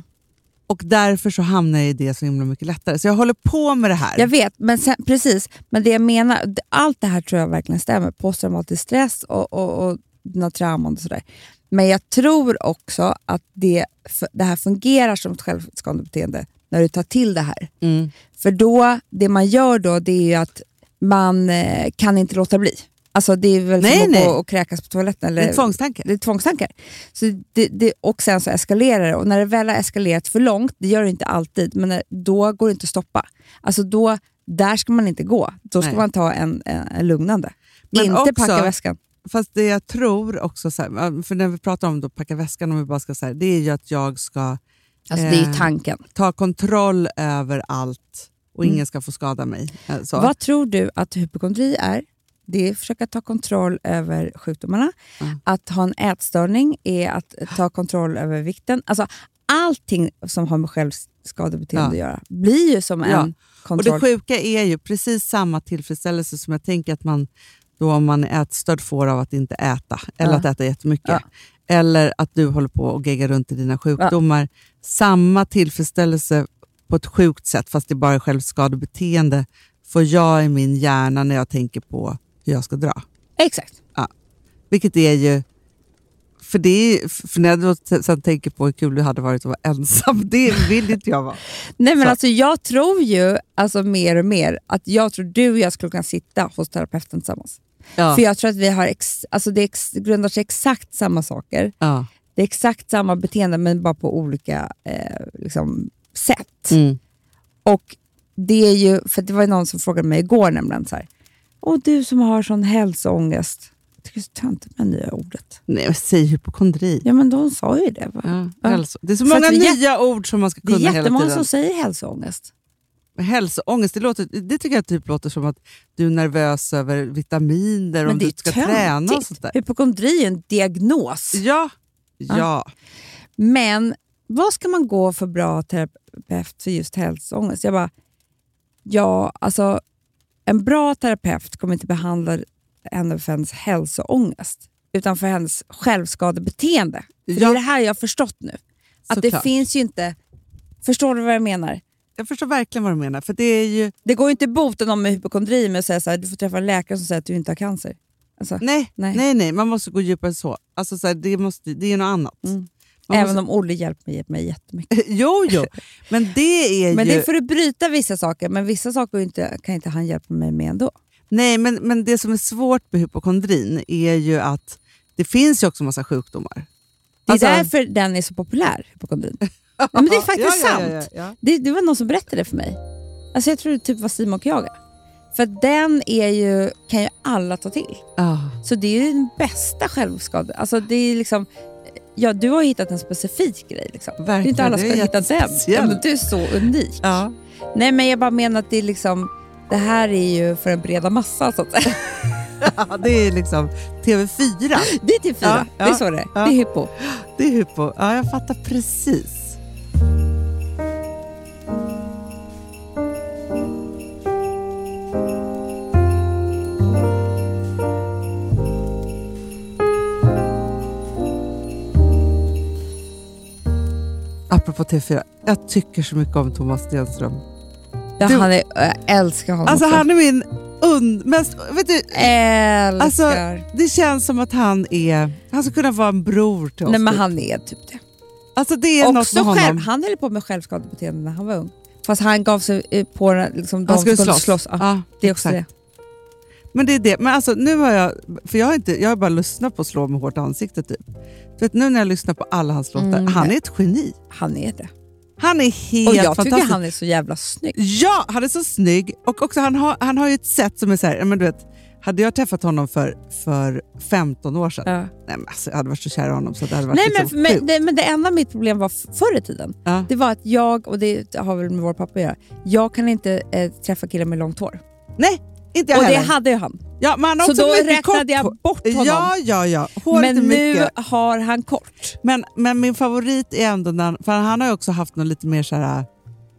Och därför så hamnar jag i det så himla mycket lättare. Så jag håller på med det här. Jag vet, men sen, precis. Men det jag menar, allt det här tror jag verkligen stämmer. Posttraumatisk stress och, och, och dina trauman och sådär. Men jag tror också att det, det här fungerar som ett självskadebeteende när du tar till det här. Mm. För då, det man gör då, det är att man eh, kan inte låta bli. Alltså det är väl Nej, som att gå och kräkas på toaletten. Eller, Det är tvångstankar. det är tvångstankar. Så det, det, och sen så eskalerar det. Och när det väl har eskalerat för långt, det gör det inte alltid, men när, då går det inte att stoppa. Alltså då, där ska man inte gå. Då ska Nej. man ta en, en, en lugnande. Men inte också- packa väskan. Fast det jag tror också, så här, för när vi pratar om att packa väskan, om vi bara ska säga, det är ju att jag ska Alltså Eh, ta kontroll över allt och Mm. ingen ska få skada mig. Eh, Så. Vad tror du att hypokondri är? Det är att försöka ta kontroll över sjukdomarna. Mm. Att ha en ätstörning är att ta kontroll över vikten. Alltså, allting som har med självskadebeteende Ja. att göra blir ju som Ja. en Och kontroll. det sjuka är ju precis samma tillfredsställelse som jag tänker att man då om man är ätstörd får av att inte äta, eller Ja. att äta jättemycket. Ja. Eller att du håller på och geggar runt i dina sjukdomar. Samma tillfredsställelse på ett sjukt sätt, fast det är bara självskadebeteende, får jag i min hjärna när jag tänker på hur jag ska dra. Exakt. Vilket är ju... För, det är, för när jag sen tänker på hur kul det hade varit att vara ensam, [laughs] det vill inte jag vara. Nej, men Så. alltså, jag tror ju alltså, mer och mer att jag tror du och jag skulle kunna sitta hos terapeuten tillsammans. Ja. För jag tror att vi har ex, alltså, det ex, grundar sig exakt samma saker. Ja. Det är exakt samma beteende men bara på olika eh, liksom, sätt. Mm. Och det är ju, för det var ju någon som frågade mig igår nämligen så här. Åh du som har sån hälsoångest. Jag tycker det är så töntigt med det nya ordet. Nej, men säg hypokondri. Ja men de sa ju det. Va? Ja, hälso. Det är så att många det är nya ord som man ska Det är kunna hela jättemånga tiden. som säger hälsoångest. Hälsoångest, det, låter, det tycker jag typ låter som att du är nervös över vitaminer Men om det du ska träna och töntigt. sånt där. Hypokondri är en diagnos. Ja, ja. Men vad ska man gå för bra terapeut för just hälsoångest? Jag bara, ja, alltså en bra terapeut kommer inte behandla henne för hennes hälsoångest, utan för hennes självskadebeteende. För Det Ja. är det här jag har förstått nu. Att det Såklart. finns ju inte... Förstår du vad jag menar? Jag förstår verkligen vad du menar. För det är ju, Det går ju inte att bota någon med hypokondri med att säga så här, du får träffa en läkare som säger att du inte har cancer. Alltså, nej, Nej. nej. nej, man måste gå djupare så. Alltså, så här, det, måste, det är något annat. Mm. Man även måste, om Olle hjälper mig, mig jättemycket. [laughs] jo, jo, men det är Men ju... det är för att bryta vissa saker, men vissa saker inte, kan inte han hjälpa mig med ändå. Nej, men, men det som är svårt med hypokondrin är ju att det finns ju också massa sjukdomar. Det är Alltså- därför den är så populär, hypokondrin. [laughs] ja, men det är faktiskt Ja, ja, sant. Det, det var någon som berättade det för mig. Alltså jag tror det typ var Simon och Kjaga. För den är ju, kan ju alla ta till. Ah. Så det är ju den bästa självskade. Alltså det är liksom, ja, du har hittat en specifik grej. Liksom. Det är inte alla som har hittat den. Ja, men du är så unik. Ja. Nej men jag bara menar att det är liksom, det här är ju för en breda massa så att säga. [laughs] Ja, det är liksom TV4. Det är typ fyra. Ja, det är så det är. Det är hypo. Det är hypo. Ja, jag fattar precis. Apropå TV4, jag tycker så mycket om Thomas Stenström. Ja, Du- han är, jag älskar honom Alltså han är min und... Mest, vet du, Älskar. Alltså, det känns som att han är... Han skulle kunna vara en bror till oss. Nej men typ. han är typ det. Alltså det är något med honom. själv, han höll på med självskadebeteende när han var ung. Fast han gav sig på liksom, de Han skulle som kunde slåss. slåss. Ja, Ja, det är också exakt. det. Men det är det. Men alltså nu har jag... För jag har, inte, jag har bara lyssnat på Slå med hårt ansikte typ. Vet, nu när jag lyssnar på alla hans låtar, Mm. han är ett geni. Han är det. Han är helt Och jag fantastisk. tycker han är så jävla snygg. Ja, han är så snygg. Och också han har, han har ju ett sätt som är så här, men du vet, hade jag träffat honom för, för 15 år sedan, Ja. nej, men alltså, jag hade varit så kär i honom så det hade varit Nej, liksom men, men, sjukt. det, men det enda mitt problem var förr i tiden, Ja. det var att jag, och det har väl med vår pappa att göra, jag kan inte eh, träffa killar med långt hår. Nej, Inte jag Och det heller. hade ju han. Ja, men han har Så också då räknade kort jag bort honom. Ja, ja, ja. Håret Men nu har han kort. Men. Men, min favorit är ändå när han, för han har ju också haft någon lite mer så här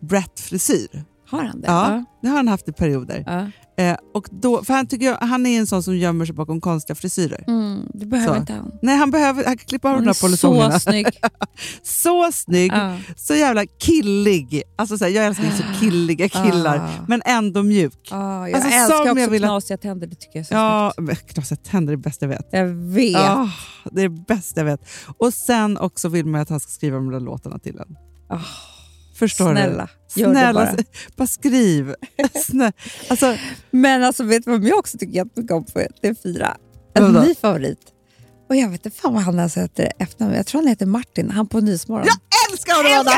Brett-frisyr. Har han det? Ja, det har han haft i perioder. Ja. Eh, och då, för han, tycker, jag- han är en sån som gömmer sig bakom konstiga frisyrer. Mm, det behöver Så. inte han. Nej, han behöver han kan klippa av de är där polisongerna. så snygg. [laughs] Så snygg, Ja. så jävla killig. Alltså, så här, jag älskar ju så [gasps] killiga killar, Ah. men ändå mjuk. Ja, jag Alltså, älskar också jag vill knasiga tänder. Det tycker jag är så Ja, snyggt. knasiga tänder är det bästa jag vet. Jag vet. Ah, det är det bästa jag vet. Och sen också vill man att han ska skriva de där låtarna till en. Ah, Förstår snälla, du? gör det Snälla, bara. s- bara skriv. [laughs] Alltså, Men alltså, vet du vad jag också tycker jättemycket om på TV4? En ny favorit. Och jag vet inte fan vad han ens heter efternamn. Jag tror han heter Martin, han på Nyhetsmorgon. jag älskar honom Anna!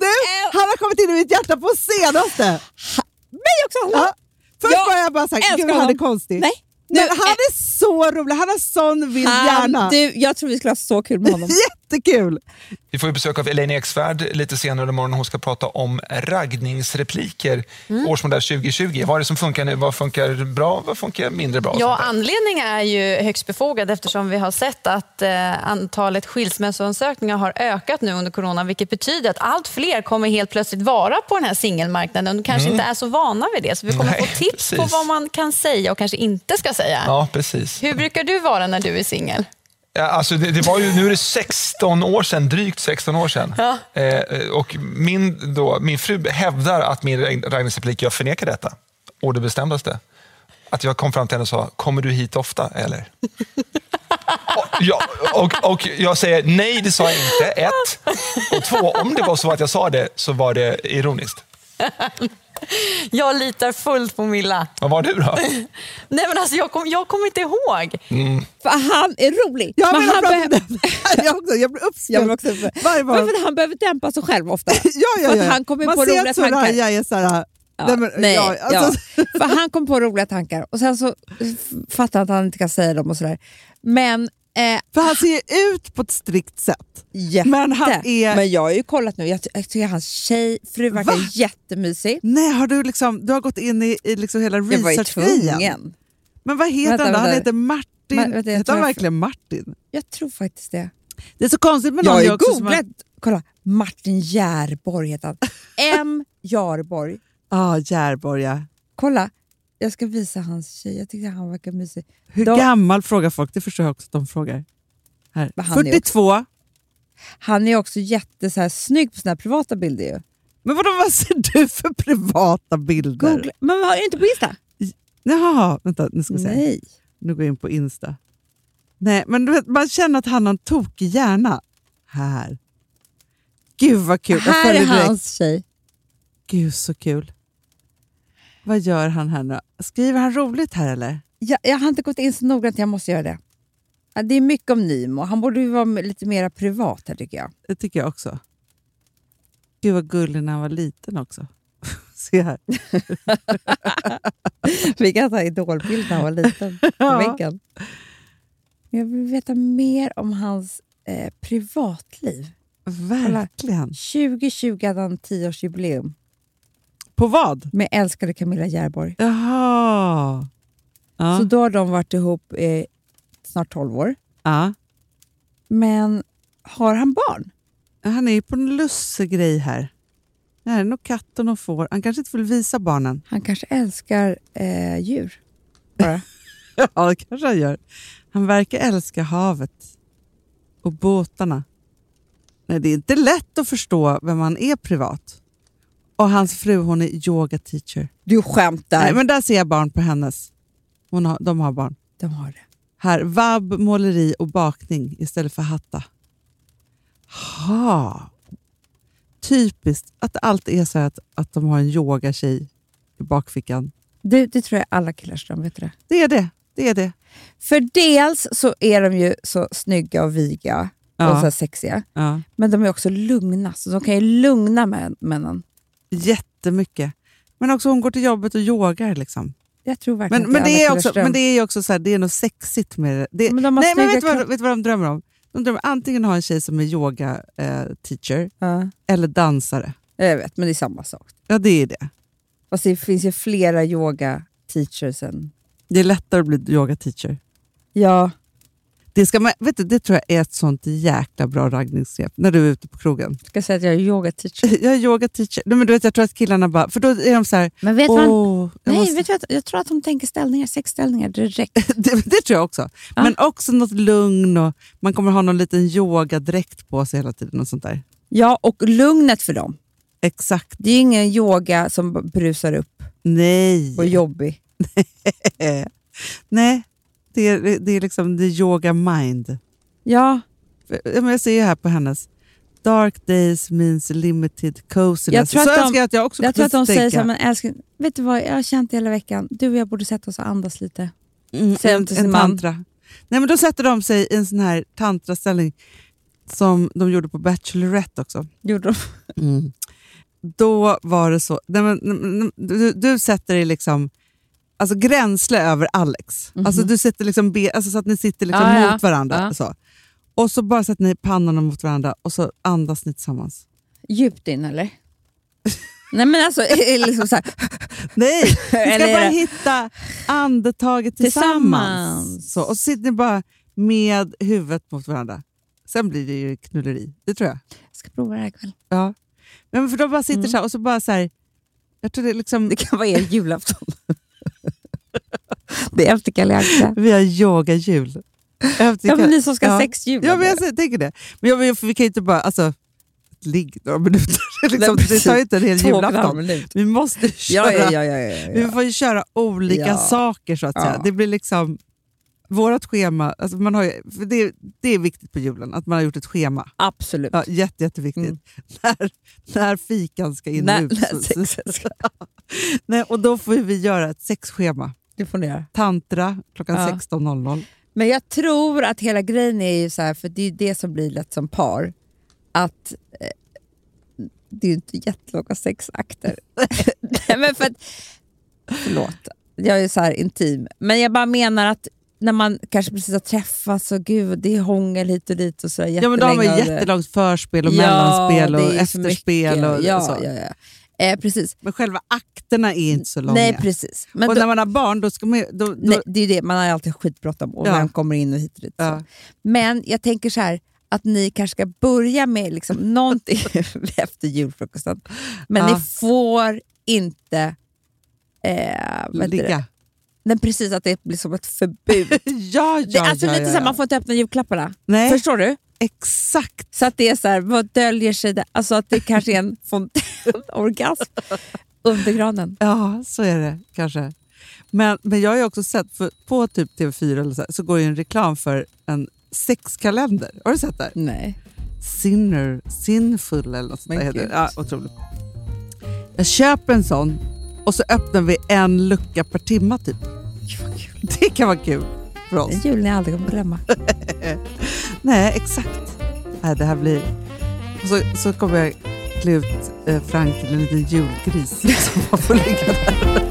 Du, [laughs] han har kommit in i mitt hjärta på senaste. Mig också! Ja. Först Jag var jag bara såhär, gud han är konstig. Nej, Men nu- han är så rolig, han har sån vild hjärna. Du, jag tror vi skulle ha så kul med honom. [laughs] Jättekul! Vi får ju besök av Elaine Eksvärd lite senare imorgon. Hon ska prata om raggningsrepliker årsmodell 2020. Vad är det som funkar nu? Vad funkar bra? Vad funkar mindre bra? Ja, anledningen är ju högst befogad eftersom vi har sett att eh, antalet skilsmässoansökningar har ökat nu under corona vilket betyder att allt fler kommer helt plötsligt vara på den här singelmarknaden och kanske inte är så vana vid det. Så vi kommer Nej, få tips på precis. vad man kan säga och kanske inte ska säga. Ja, precis. Hur brukar du vara när du är singel? Ja, alltså det, det var ju, nu är det 16 år sedan, drygt 16 år sedan. Ja. Eh, och min, då, min fru hävdar att min raggningsreplik, jag förnekar detta. Och det bestämdaste. Att jag kom fram till henne och sa, kommer du hit ofta eller? [laughs] och, ja, och, och jag säger nej, det sa jag inte. Ett. Och två, om det var så att jag sa det så var det ironiskt. [laughs] Jag litar fullt på Milla. Vad var du då? [laughs] Nej, men alltså, jag kommer jag kom inte ihåg. För han är rolig. Jag men han prata behöver- [laughs] jag, också, jag blir uppspelt. också, Varje men att han behöver dämpa sig själv ofta. [laughs] Ja, ja, ja. han kommer Man på ser att. Soraya är såhär... Ja, Nej, men, nej, ja, alltså, ja. För han kom på roliga tankar och sen så fattar han att han inte kan säga dem och sådär. Men eh, För han ser ju ut på ett strikt sätt. jätte. Men han är- Men jag har ju kollat nu, jag, ty- jag tycker hans tjej, fru verkar Va? jättemysig. Nej, har du, liksom, du har gått in i, i liksom hela Jag research-grejen. Men vad heter Vänta, han då? Han heter Martin. Men, vänta, jag heter han jag- verkligen Martin? Jag tror faktiskt det. Det är så konstigt med Jag någon har ju googlat. Kolla, Martin Järborg heter han. [laughs] M. Jarborg. Ja, Järborg ja. Kolla, jag ska visa hans tjej. Jag tyckte han verkar mysig. Hur De- gammal frågar folk? Det förstår jag också att de frågar. Här. Han är 42. Han är också jätte så här, snygg på sina privata bilder ju. Men vadå, vad ser du för privata bilder? Googla. Men har du inte på Insta? Jaha, vänta nu ska vi se. Nej. Nu går jag in på Insta. Nej, men vet, man känner att han har en tokig hjärna. Här. Gud vad kul. Här är följer direkt. hans tjej. Gud så kul. Vad gör han här nu? Skriver han roligt här eller? Jag, jag har inte gått in så noggrant, jag måste göra det. Det är mycket om Nimo. Han borde vara lite mer privat här tycker jag. Det tycker jag också. Gud vad gullig när han var liten också. [laughs] Se här. Vi kan ta idolbild när han var liten på [laughs] Ja. väggen. Men Jag vill veta mer om hans eh, privatliv. Verkligen. 2020 hade han 10-årsjubileum På vad? med älskade Camilla Järborg. Jaha. Ja. Så då har de varit ihop i snart 12 år. ja. Men har han barn? Han är ju på en lussegrej här. Det här är nog katten och får. Han kanske inte vill visa barnen. Han kanske älskar eh, djur. Bara. [laughs] Ja, det kanske han gör. Han verkar älska havet och båtarna. Nej, det är inte lätt att förstå vem han är privat. Och hans fru hon är yoga teacher. Du skämtar. Nej, men där ser jag barn på hennes. Hon har, de har barn. De har det. Här, vabb, måleri och bakning istället för hatta. Ha. Typiskt att det alltid är så att, att de har en yogatjej i bakfickan. Det, det tror jag alla killar som vet det. Det är det. Det är det. För dels så är de ju så snygga och viga Ja. och så sexiga. Ja. Men de är också lugna, så de kan ju lugna män, männen. Jättemycket. Men också hon går till jobbet och yogar. Liksom. Jag tror verkligen Men, men, det är också, men det är ju också så här, det är något sexigt med det. det Men de nej, men vet du, vad, vet vad de drömmer om? De drömmer antingen ha en tjej som är yoga eh, teacher Ja, eller dansare. jag vet, men det är samma sak. Ja, det är det. Fast det finns ju flera yoga teachersen. Det är lättare att bli yoga teacher. Ja, Det, ska man, vet du, det tror jag är ett sånt jäkla bra raggningsgrepp när du är ute på krogen. ska jag säga att jag är yoga teacher. [laughs] Jag är yoga teacher. Nej, men du vet, jag tror att killarna bara... För då är de så här... Men vet man, jag nej, måste- vet du vad, jag tror att de tänker ställningar, sex ställningar direkt. [laughs] det, det tror jag också. Ja. Men också något lugn och man kommer ha någon liten yogadräkt på sig hela tiden. och sånt där. Ja, och lugnet för dem. Exakt. Det är ingen yoga som brusar upp Nej. och jobbig. [laughs] Nej, det är, det är liksom the yoga mind. Ja, Jag ser ju här på hennes Dark days means limited coziness. Jag tror så att de- önskar jag att jag också jag tror att de säger så här, men älskling, vet du vad, jag har känt hela veckan. Du och jag borde sätta oss och andas lite. Mm, säger en, till sin en man. tantra. Nej, men då sätter de sig i en sån här tantraställning som de gjorde på Bachelorette också. Gjorde de? Då var det så... Nej, men, du, du sätter dig liksom alltså, gränsle över Alex. Alltså, du sätter liksom be, alltså, så att ni sitter liksom Mhm. Ja, ja. mot varandra. Ja. Så. Och så bara sätter ni pannorna mot varandra och så andas ni tillsammans. Djupt in eller? [laughs] Nej men alltså, liksom så här, [laughs] Nej, ni ska Eller- bara hitta andetaget tillsammans. Tillsammans. Så, och så sitter ni bara med huvudet mot varandra. Sen blir det ju knulleri, det tror jag. jag ska prova det här ikväll. Ja. Men för de bara sitter Mm. så här och så bara så här, jag tror det liksom, Det kan vara er julafton. [laughs] [laughs] det är efter Kalle vi har yoga-jul. Efter- Ja men ni som ska ha sex jul. Ja, men jag tänker det. Men jag, vi kan inte bara, alltså, ligg några minuter. [laughs] liksom, Nej, det tar ju inte en hel och julafton. Vi måste köra, ja, ja, ja, vi får ju köra olika saker så att säga. Det blir liksom, vårt schema, alltså man har ju, det, det är viktigt på julen, att man har gjort ett schema. Absolut. Ja, jätte, jätteviktigt. Mm. [laughs] När, när fikan ska in och När- ut. sexet ska- Nej, och då får vi göra ett sexschema. Det får ni göra. Tantra klockan Ja. 16.00. Men jag tror att hela grejen är ju så här, för det är ju det som blir lätt som par, att eh, det är ju inte jättelånga sexakter. [laughs] Nej, men för att, förlåt, jag är så här intim, men jag bara menar att när man kanske precis har träffats och gud, det är hångel hit och dit och sådär Ja, men då har och jättelångt förspel och Ja, mellanspel och så efterspel. Och, ja, så. ja, ja. Eh, precis. Men själva akterna är inte så långa. Nej, precis. Men och då, när man har barn, då ska man då, då, nej, det är det, man har alltid skitbråttom och Ja. man kommer in och hit och dit. ja. Men jag tänker så här att ni kanske ska börja med liksom någonting [laughs] efter julfrukosten. Men Ja. ni får inte... Eh, ligga. Men precis, att det blir som ett förbud. [laughs] Ja, ja, det, alltså ja, lite ja, så här, man får inte öppna julklapparna. Nej, Förstår du? Exakt. Så att det är så här, vad döljer sig där? Alltså att det kanske är en [laughs] fontänorgasm under granen. Ja, så är det kanske. Men, men jag har ju också sett, på typ TV4 eller så, här, så går ju en reklam för en sexkalender. Har du sett det? Nej. Sinner, Sinful eller något sånt heter det. Ja, otroligt. Jag köper en sån och så öppnar vi en lucka per timma typ. Det kan vara kul för oss. En jul ni aldrig kommer glömma. [laughs] Nej, exakt. Nej, det här blir... Och så, så kommer jag klä ut eh, Frank till en liten julgris [laughs] som man får ligga där.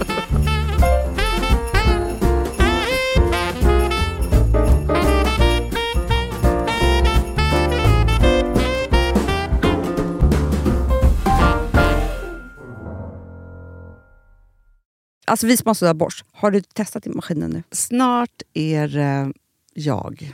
Alltså vi som har sådär borst, har du testat i maskinen nu? Snart är det jag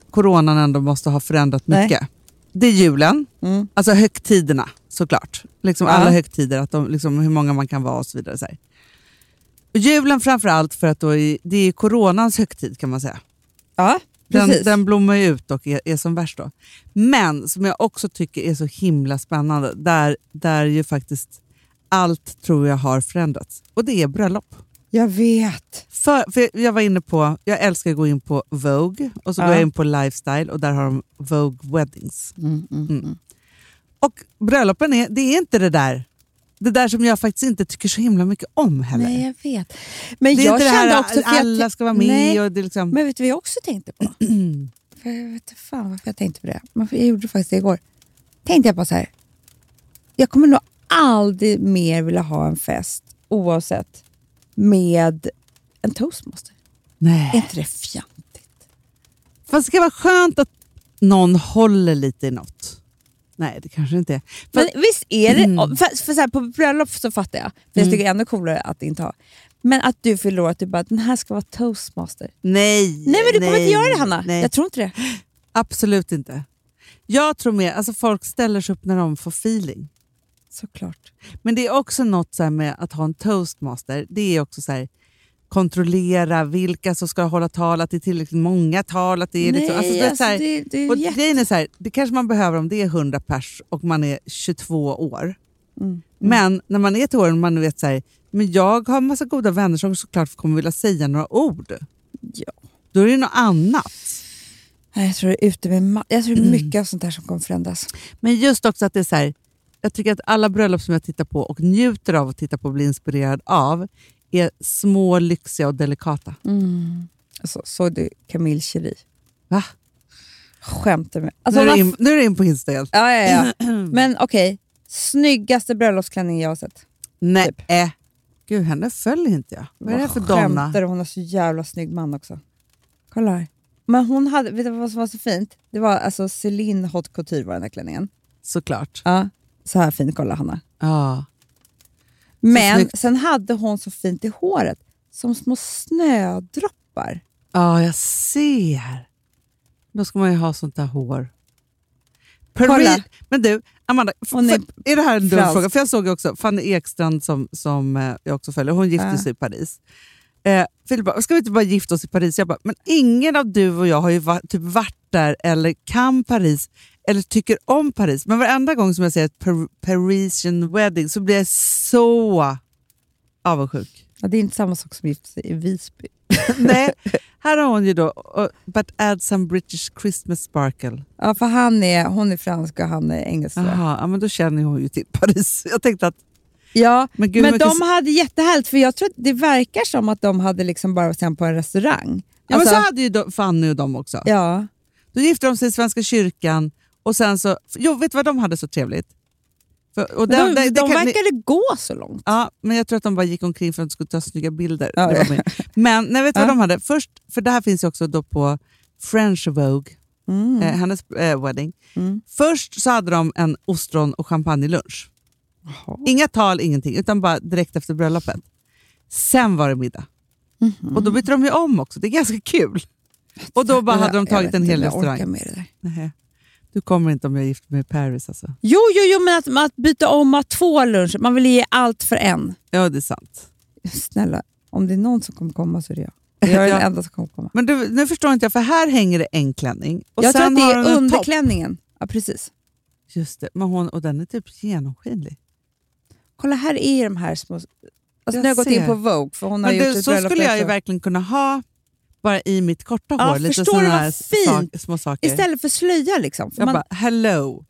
coronan ändå måste ha förändrat Nej. mycket. Det är julen, Mm. alltså högtiderna såklart. Liksom Ja. Alla högtider, att de, liksom, hur många man kan vara och så vidare. Så här. Och julen framförallt för att då är, det är coronans högtid kan man säga. Ja, Den, precis. den blommar ju ut och är, är som värst då. Men som jag också tycker är så himla spännande, där, där ju faktiskt allt tror jag har förändrats. Och det är bröllop. Jag vet. För, för jag var inne på, jag älskar att gå in på Vogue och så Ja. går jag in på Lifestyle och där har de Vogue Weddings. Mm. Och bröllopen är, det är inte det där det där som jag faktiskt inte tycker så himla mycket om heller. Nej, jag vet. Men det är jag inte det här också... alla ska vara med. Nej, Och det liksom, Men vet du vad jag också tänkte på? [clears throat] för jag vet inte fan varför jag tänkte på det. Men jag gjorde faktiskt det igår. Tänkte jag på så här. Jag kommer nog aldrig mer vilja ha en fest, oavsett, med en toastmaster. Är nej. inte det fjantigt? Fast det ska vara skönt att någon håller lite i något. Nej, det kanske inte är. För, Men visst är det... Mm. För, för så här, på bröllop så fattar jag. För jag tycker det är ännu coolare att inte ha. Men att du fyller år, att du bara, den här ska vara toastmaster. nej, Nej men du kommer nej, inte göra det Hanna. Nej, Jag tror inte det. absolut inte. Jag tror mer, alltså folk ställer sig upp när de får feeling. Såklart. Men det är också något så med att ha en toastmaster. Det är också så här, kontrollera vilka som ska hålla tal, att det är tillräckligt många tal. Att det är liksom, alltså, det är så här, det, det är och jätte... grejen är så här, det kanske man behöver om det är 100 pers och man är 22 år. Mm. Men när man är till åren man vet så här, men jag har en massa goda vänner som såklart kommer vilja säga några ord. Ja. Då är det något annat. Jag tror det är ute med Jag tror är mycket av sånt där som kommer förändras. Men just också att det är så här, jag tycker att alla bröllop som jag tittar på och njuter av att titta på och bli inspirerad av är små, lyxiga och delikata. Alltså, såg du Camille Cherie? Va? Skämtar med. Nu Alltså, är, du har in, nu är du in på Insta igen. Ja, ja, ja. [clears throat] Men okej, snyggaste bröllopsklänning jag har sett. Nej, Typ. äh. gud henne följer inte jag. Vad är det här för donna? Skämtar? Hon har så jävla snygg man också. Kolla här. Men hon hade, vet du vad som var så fint? Det var alltså Celine Haute Couture var den här klänningen. Såklart. Ja. Så här fin, kolla Hanna. Ja. Men snyggt. sen hade hon så fint i håret, som små snödroppar. ja, jag ser. Då ska man ju ha sånt där hår. Peri- Men du, Amanda, Hon är det här en dum fråga? För jag såg också Fanny Ekstrand som, som eh, jag också följer, hon gifte Ja. sig i Paris. Eh, Filip bara, ska vi inte bara gifta oss i Paris? Jag bara, men ingen av du och jag har ju va- typ varit där eller kan Paris eller tycker om Paris. Men varenda gång som jag ser ett par- Parisian wedding så blir jag så avundsjuk. Ja, det är inte samma sak som gifta sig i Visby. [laughs] Nej, [laughs] här har hon ju då, uh, but add some British Christmas sparkle. Ja, för han är, hon är fransk och han är engelsk. Jaha, ja, men då känner hon ju till Paris. [laughs] Jag tänkte att, Ja, men gud men de mycket- hade jättehärligt, för jag tror att det verkar som att de hade liksom bara varit på en restaurang. Ja, men Alltså- så hade ju de, Fanny och de också. Ja, Då gifte de sig i Svenska kyrkan och sen så... Jo, vet du vad de hade så trevligt? För, och det- de, det- det de verkade gå så långt. Ja, men jag tror att de bara gick omkring för att de skulle ta snygga bilder. Ja, ja. Men nej, vet du vad Ja. de hade? Först, för det här finns ju också då på French Vogue, Mm. eh, hennes eh, wedding. Mm. Först så hade de en ostron och champagnelunch. Inga tal, ingenting, utan bara direkt efter bröllopet. Sen var det middag. Mhm. Och då bytte de ju om också, det är ganska kul. Och då bara hade de tagit en hel om jag orkar restaurang. med det där. Nej. Du kommer inte om jag gifter mig i Paris alltså. Jo, jo, jo, men att, att byta om att två luncher, man vill ge allt för en. Ja, det är sant. Snälla, om det är någon som kommer komma så är det jag. [laughs] Jag är Ja. den enda som kommer komma. Men du, nu förstår inte jag, för här hänger det en klänning. Och jag tror sen att det är topp. underklänningen. Ja, precis. Just det, men hon, och den är typ genomskinlig. Kolla, här är de här små... Alltså, Jag nu har jag gått in på Vogue, för hon har Men gjort du, ett så skulle jag ju verkligen kunna ha bara i mitt korta Ja, hår. Lite såna du vad här fint? sak- små saker. Istället för slöja liksom. För jag man, bara, hello,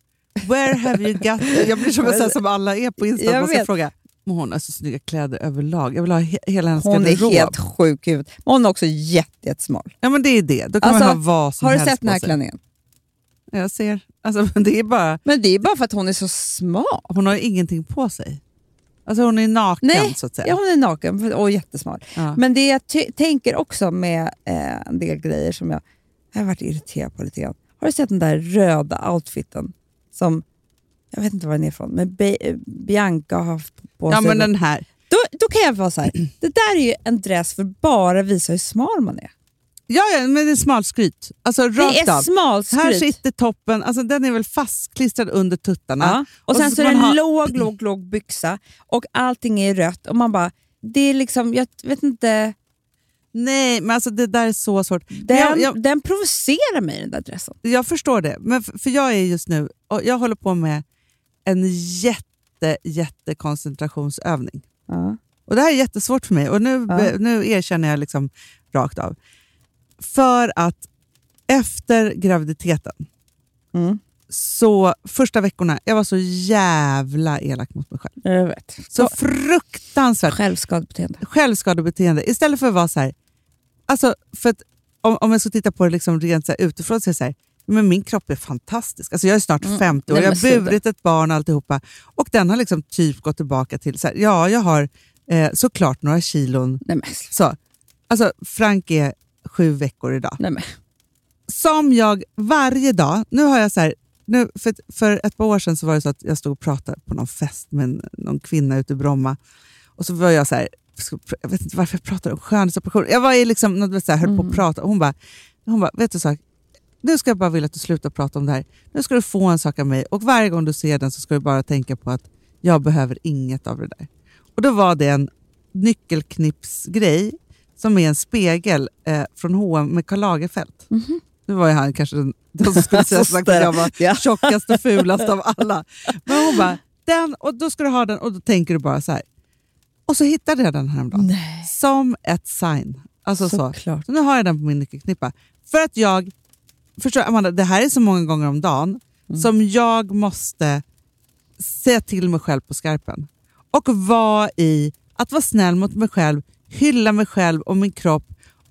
where have you got... Jag blir som, en sån som alla är på Insta. Jag ska vet. fråga, hon har så snygga kläder överlag. Jag vill ha he hela hennes hon är garderob. helt sjuk i huvudet. Men Hon är också jätte, jättesmal. Ja men det är det, då kan Alltså, man ha vad som Har du helst sett den här klänningen? Jag ser. Alltså, men [laughs] det är bara, Men det är bara för att hon är så smal. hon har ju ingenting på sig. Alltså hon är naken Nej, så att säga. Ja, hon är naken och jättesmal. Ja. Men det jag tänker också med eh, en del grejer som jag, jag har varit irriterad på lite grann. Har du sett den där röda outfiten som, jag vet inte var den är ifrån, men Be- eh, Bianca har haft på ja sig? men den här. då, då kan jag vara så här. [clears throat] det där är ju en dress för bara att visa hur smal man är. Ja, ja men det är smalskryt. Alltså Det rakt är av. Här smalskryt. sitter toppen, alltså den är väl fastklistrad under tuttarna. Ja. Och, sen så, ska är det en ha- låg, låg, låg byxa och allting är rött och man bara, det är liksom, jag vet inte, Nej, men alltså det där är så svårt. Den, Jag, jag, den provocerar mig den där dressen. jag förstår det, men f- för jag är just nu, och jag håller på med en jätte, jätte koncentrationsövning. Ja. Och det här är jättesvårt för mig och nu, Ja. nu erkänner jag liksom rakt av. För att efter graviditeten, Mm. så första veckorna, jag var så jävla elak mot mig själv. Jag vet. Så fruktansvärt Självskadebeteende. självskadebeteende. Istället för att vara så här, alltså för att, om, om jag ska titta på det liksom rent så här utifrån så är det så här, men min kropp är fantastisk. Alltså jag är snart Mm. 50 år, Nej, jag har burit ett barn och alltihopa. Och den har liksom typ gått tillbaka till, så här, ja jag har eh, såklart några kilon. Nej men, Så. Alltså Frank är sju veckor idag. nej men. Som jag varje dag, nu har jag så här, nu, för, för ett par år sedan så var det så att jag stod och pratade på någon fest med en, någon kvinna ute i Bromma. Och så var jag så här, jag vet inte varför jag pratar om skönhetsoperation. Jag var i liksom, så här, höll på att prata och hon bara, hon bara vet du så här, nu ska jag bara vilja att du slutar prata om det här. Nu ska du få en sak av mig och varje gång du ser den så ska du bara tänka på att jag behöver inget av det där. Och då var det en nyckelknipsgrej som är en spegel eh, från H&M med Karl Lagerfeld. Nu var ju han kanske den, den som skulle säga sagt att jag var Ja. tjockast och fulast av alla. Men hon bara, den, och då ska du ha den och då tänker du bara så här. Och så hittade jag den häromdagen. Nej. Som ett sign. Alltså så. Såklart. Så nu har jag den på min nyckelknippa. För att jag, förstår Amanda, det här är så många gånger om dagen Mm. som jag måste säga till mig själv på skarpen. Och vara i att vara snäll mot mig själv, hylla mig själv och min kropp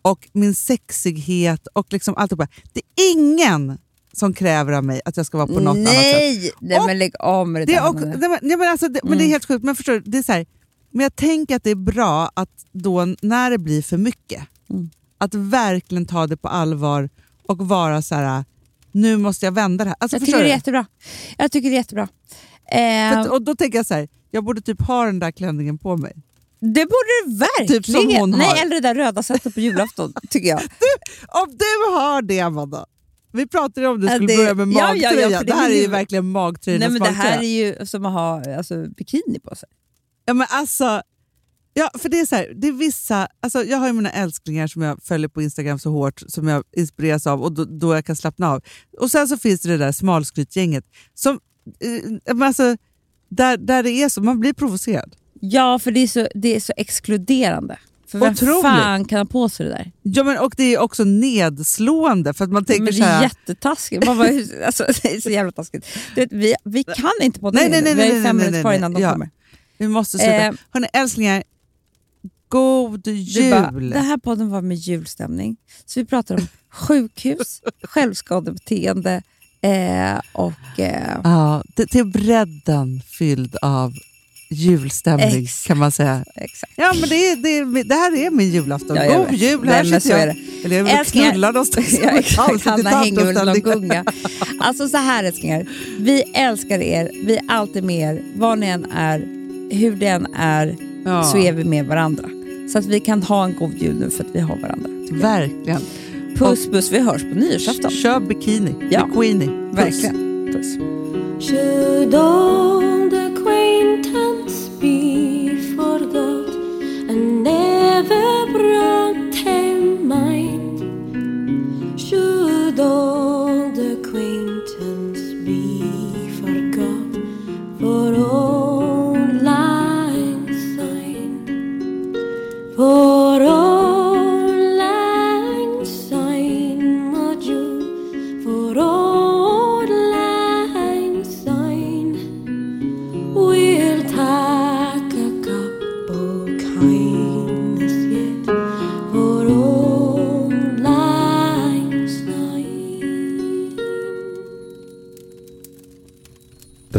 och min sexighet och liksom alltihopa. Det är ingen som kräver av mig att jag ska vara på något annat sätt. Nej, nej Och men lägg av med det, Det där. nej, men, nej, alltså, det, men det är helt sjukt, men förstår du, det är så här, men jag tänker att det är bra att då när det blir för mycket, Mm. att verkligen ta det på allvar och vara så här, nu måste jag vända det här. Alltså, Jag tycker det är jättebra. Jag tycker det är jättebra. Eh, att, och då tänker jag så här, jag borde typ ha den där klänningen på mig. Det borde du verkligen. Typ som hon Nej, har. eller det där röda sättet på julafton, [laughs] tycker jag. Om du har det Amanda, vi pratade om du Ja, skulle det- börja med ja, ja, ja, magtröja. för det det här är ju verkligen magtröjornas Nej, men det här magtröja. är ju som att ha alltså, bikini på sig. Ja, men alltså, ja, för det är så här, det är vissa, alltså, jag har ju mina älsklingar som jag följer på Instagram så hårt, som jag inspireras av och då, då jag kan slappna av. Och sen så finns det det där smalskrytgänget som, eh, alltså, där, där det är så, man blir provocerad. Ja, för det är så, det är så exkluderande. För vem Otroligt. fan kan ha på sig det där? Ja, men, och det är också nedslående för att man tänker Men det är här, jättetaskigt. Man bara, [laughs] alltså, det är så jävla taskigt. Du vet, vi, vi kan inte på Nej, nej, nej, Vi har ju fem minuter kvar innan de Ja. kommer. vi måste sluta. Eh, Hörni älsklingar, god jul! bara, den här podden var med julstämning. Så vi pratar om [laughs] sjukhus, självskadebeteende eh, och... Eh, Ja, till bredden fylld av julstämning Exakt. kan man säga. exakt. Ja, men det, är, det, det här är min julafton. Ja, jag God jul! Nej, Här men sitter jag. Eller jag vill knulla någonstans. [laughs] Ja, exakt. Hanna hänger väl någon gunga. Alltså så här älsklingar, vi älskar er, vi är alltid med er, var ni än är, hur det än är, Ja, så är vi med varandra. Så att vi kan ha en god jul nu för att vi har varandra. Verkligen. Puss puss, vi hörs på nyårsafton. Kör bikini. Ja, Bikini. Puss. Verkligen. Puss. Be forgot and never brought to mind? Should old acquaintance be forgot for old lang syne? For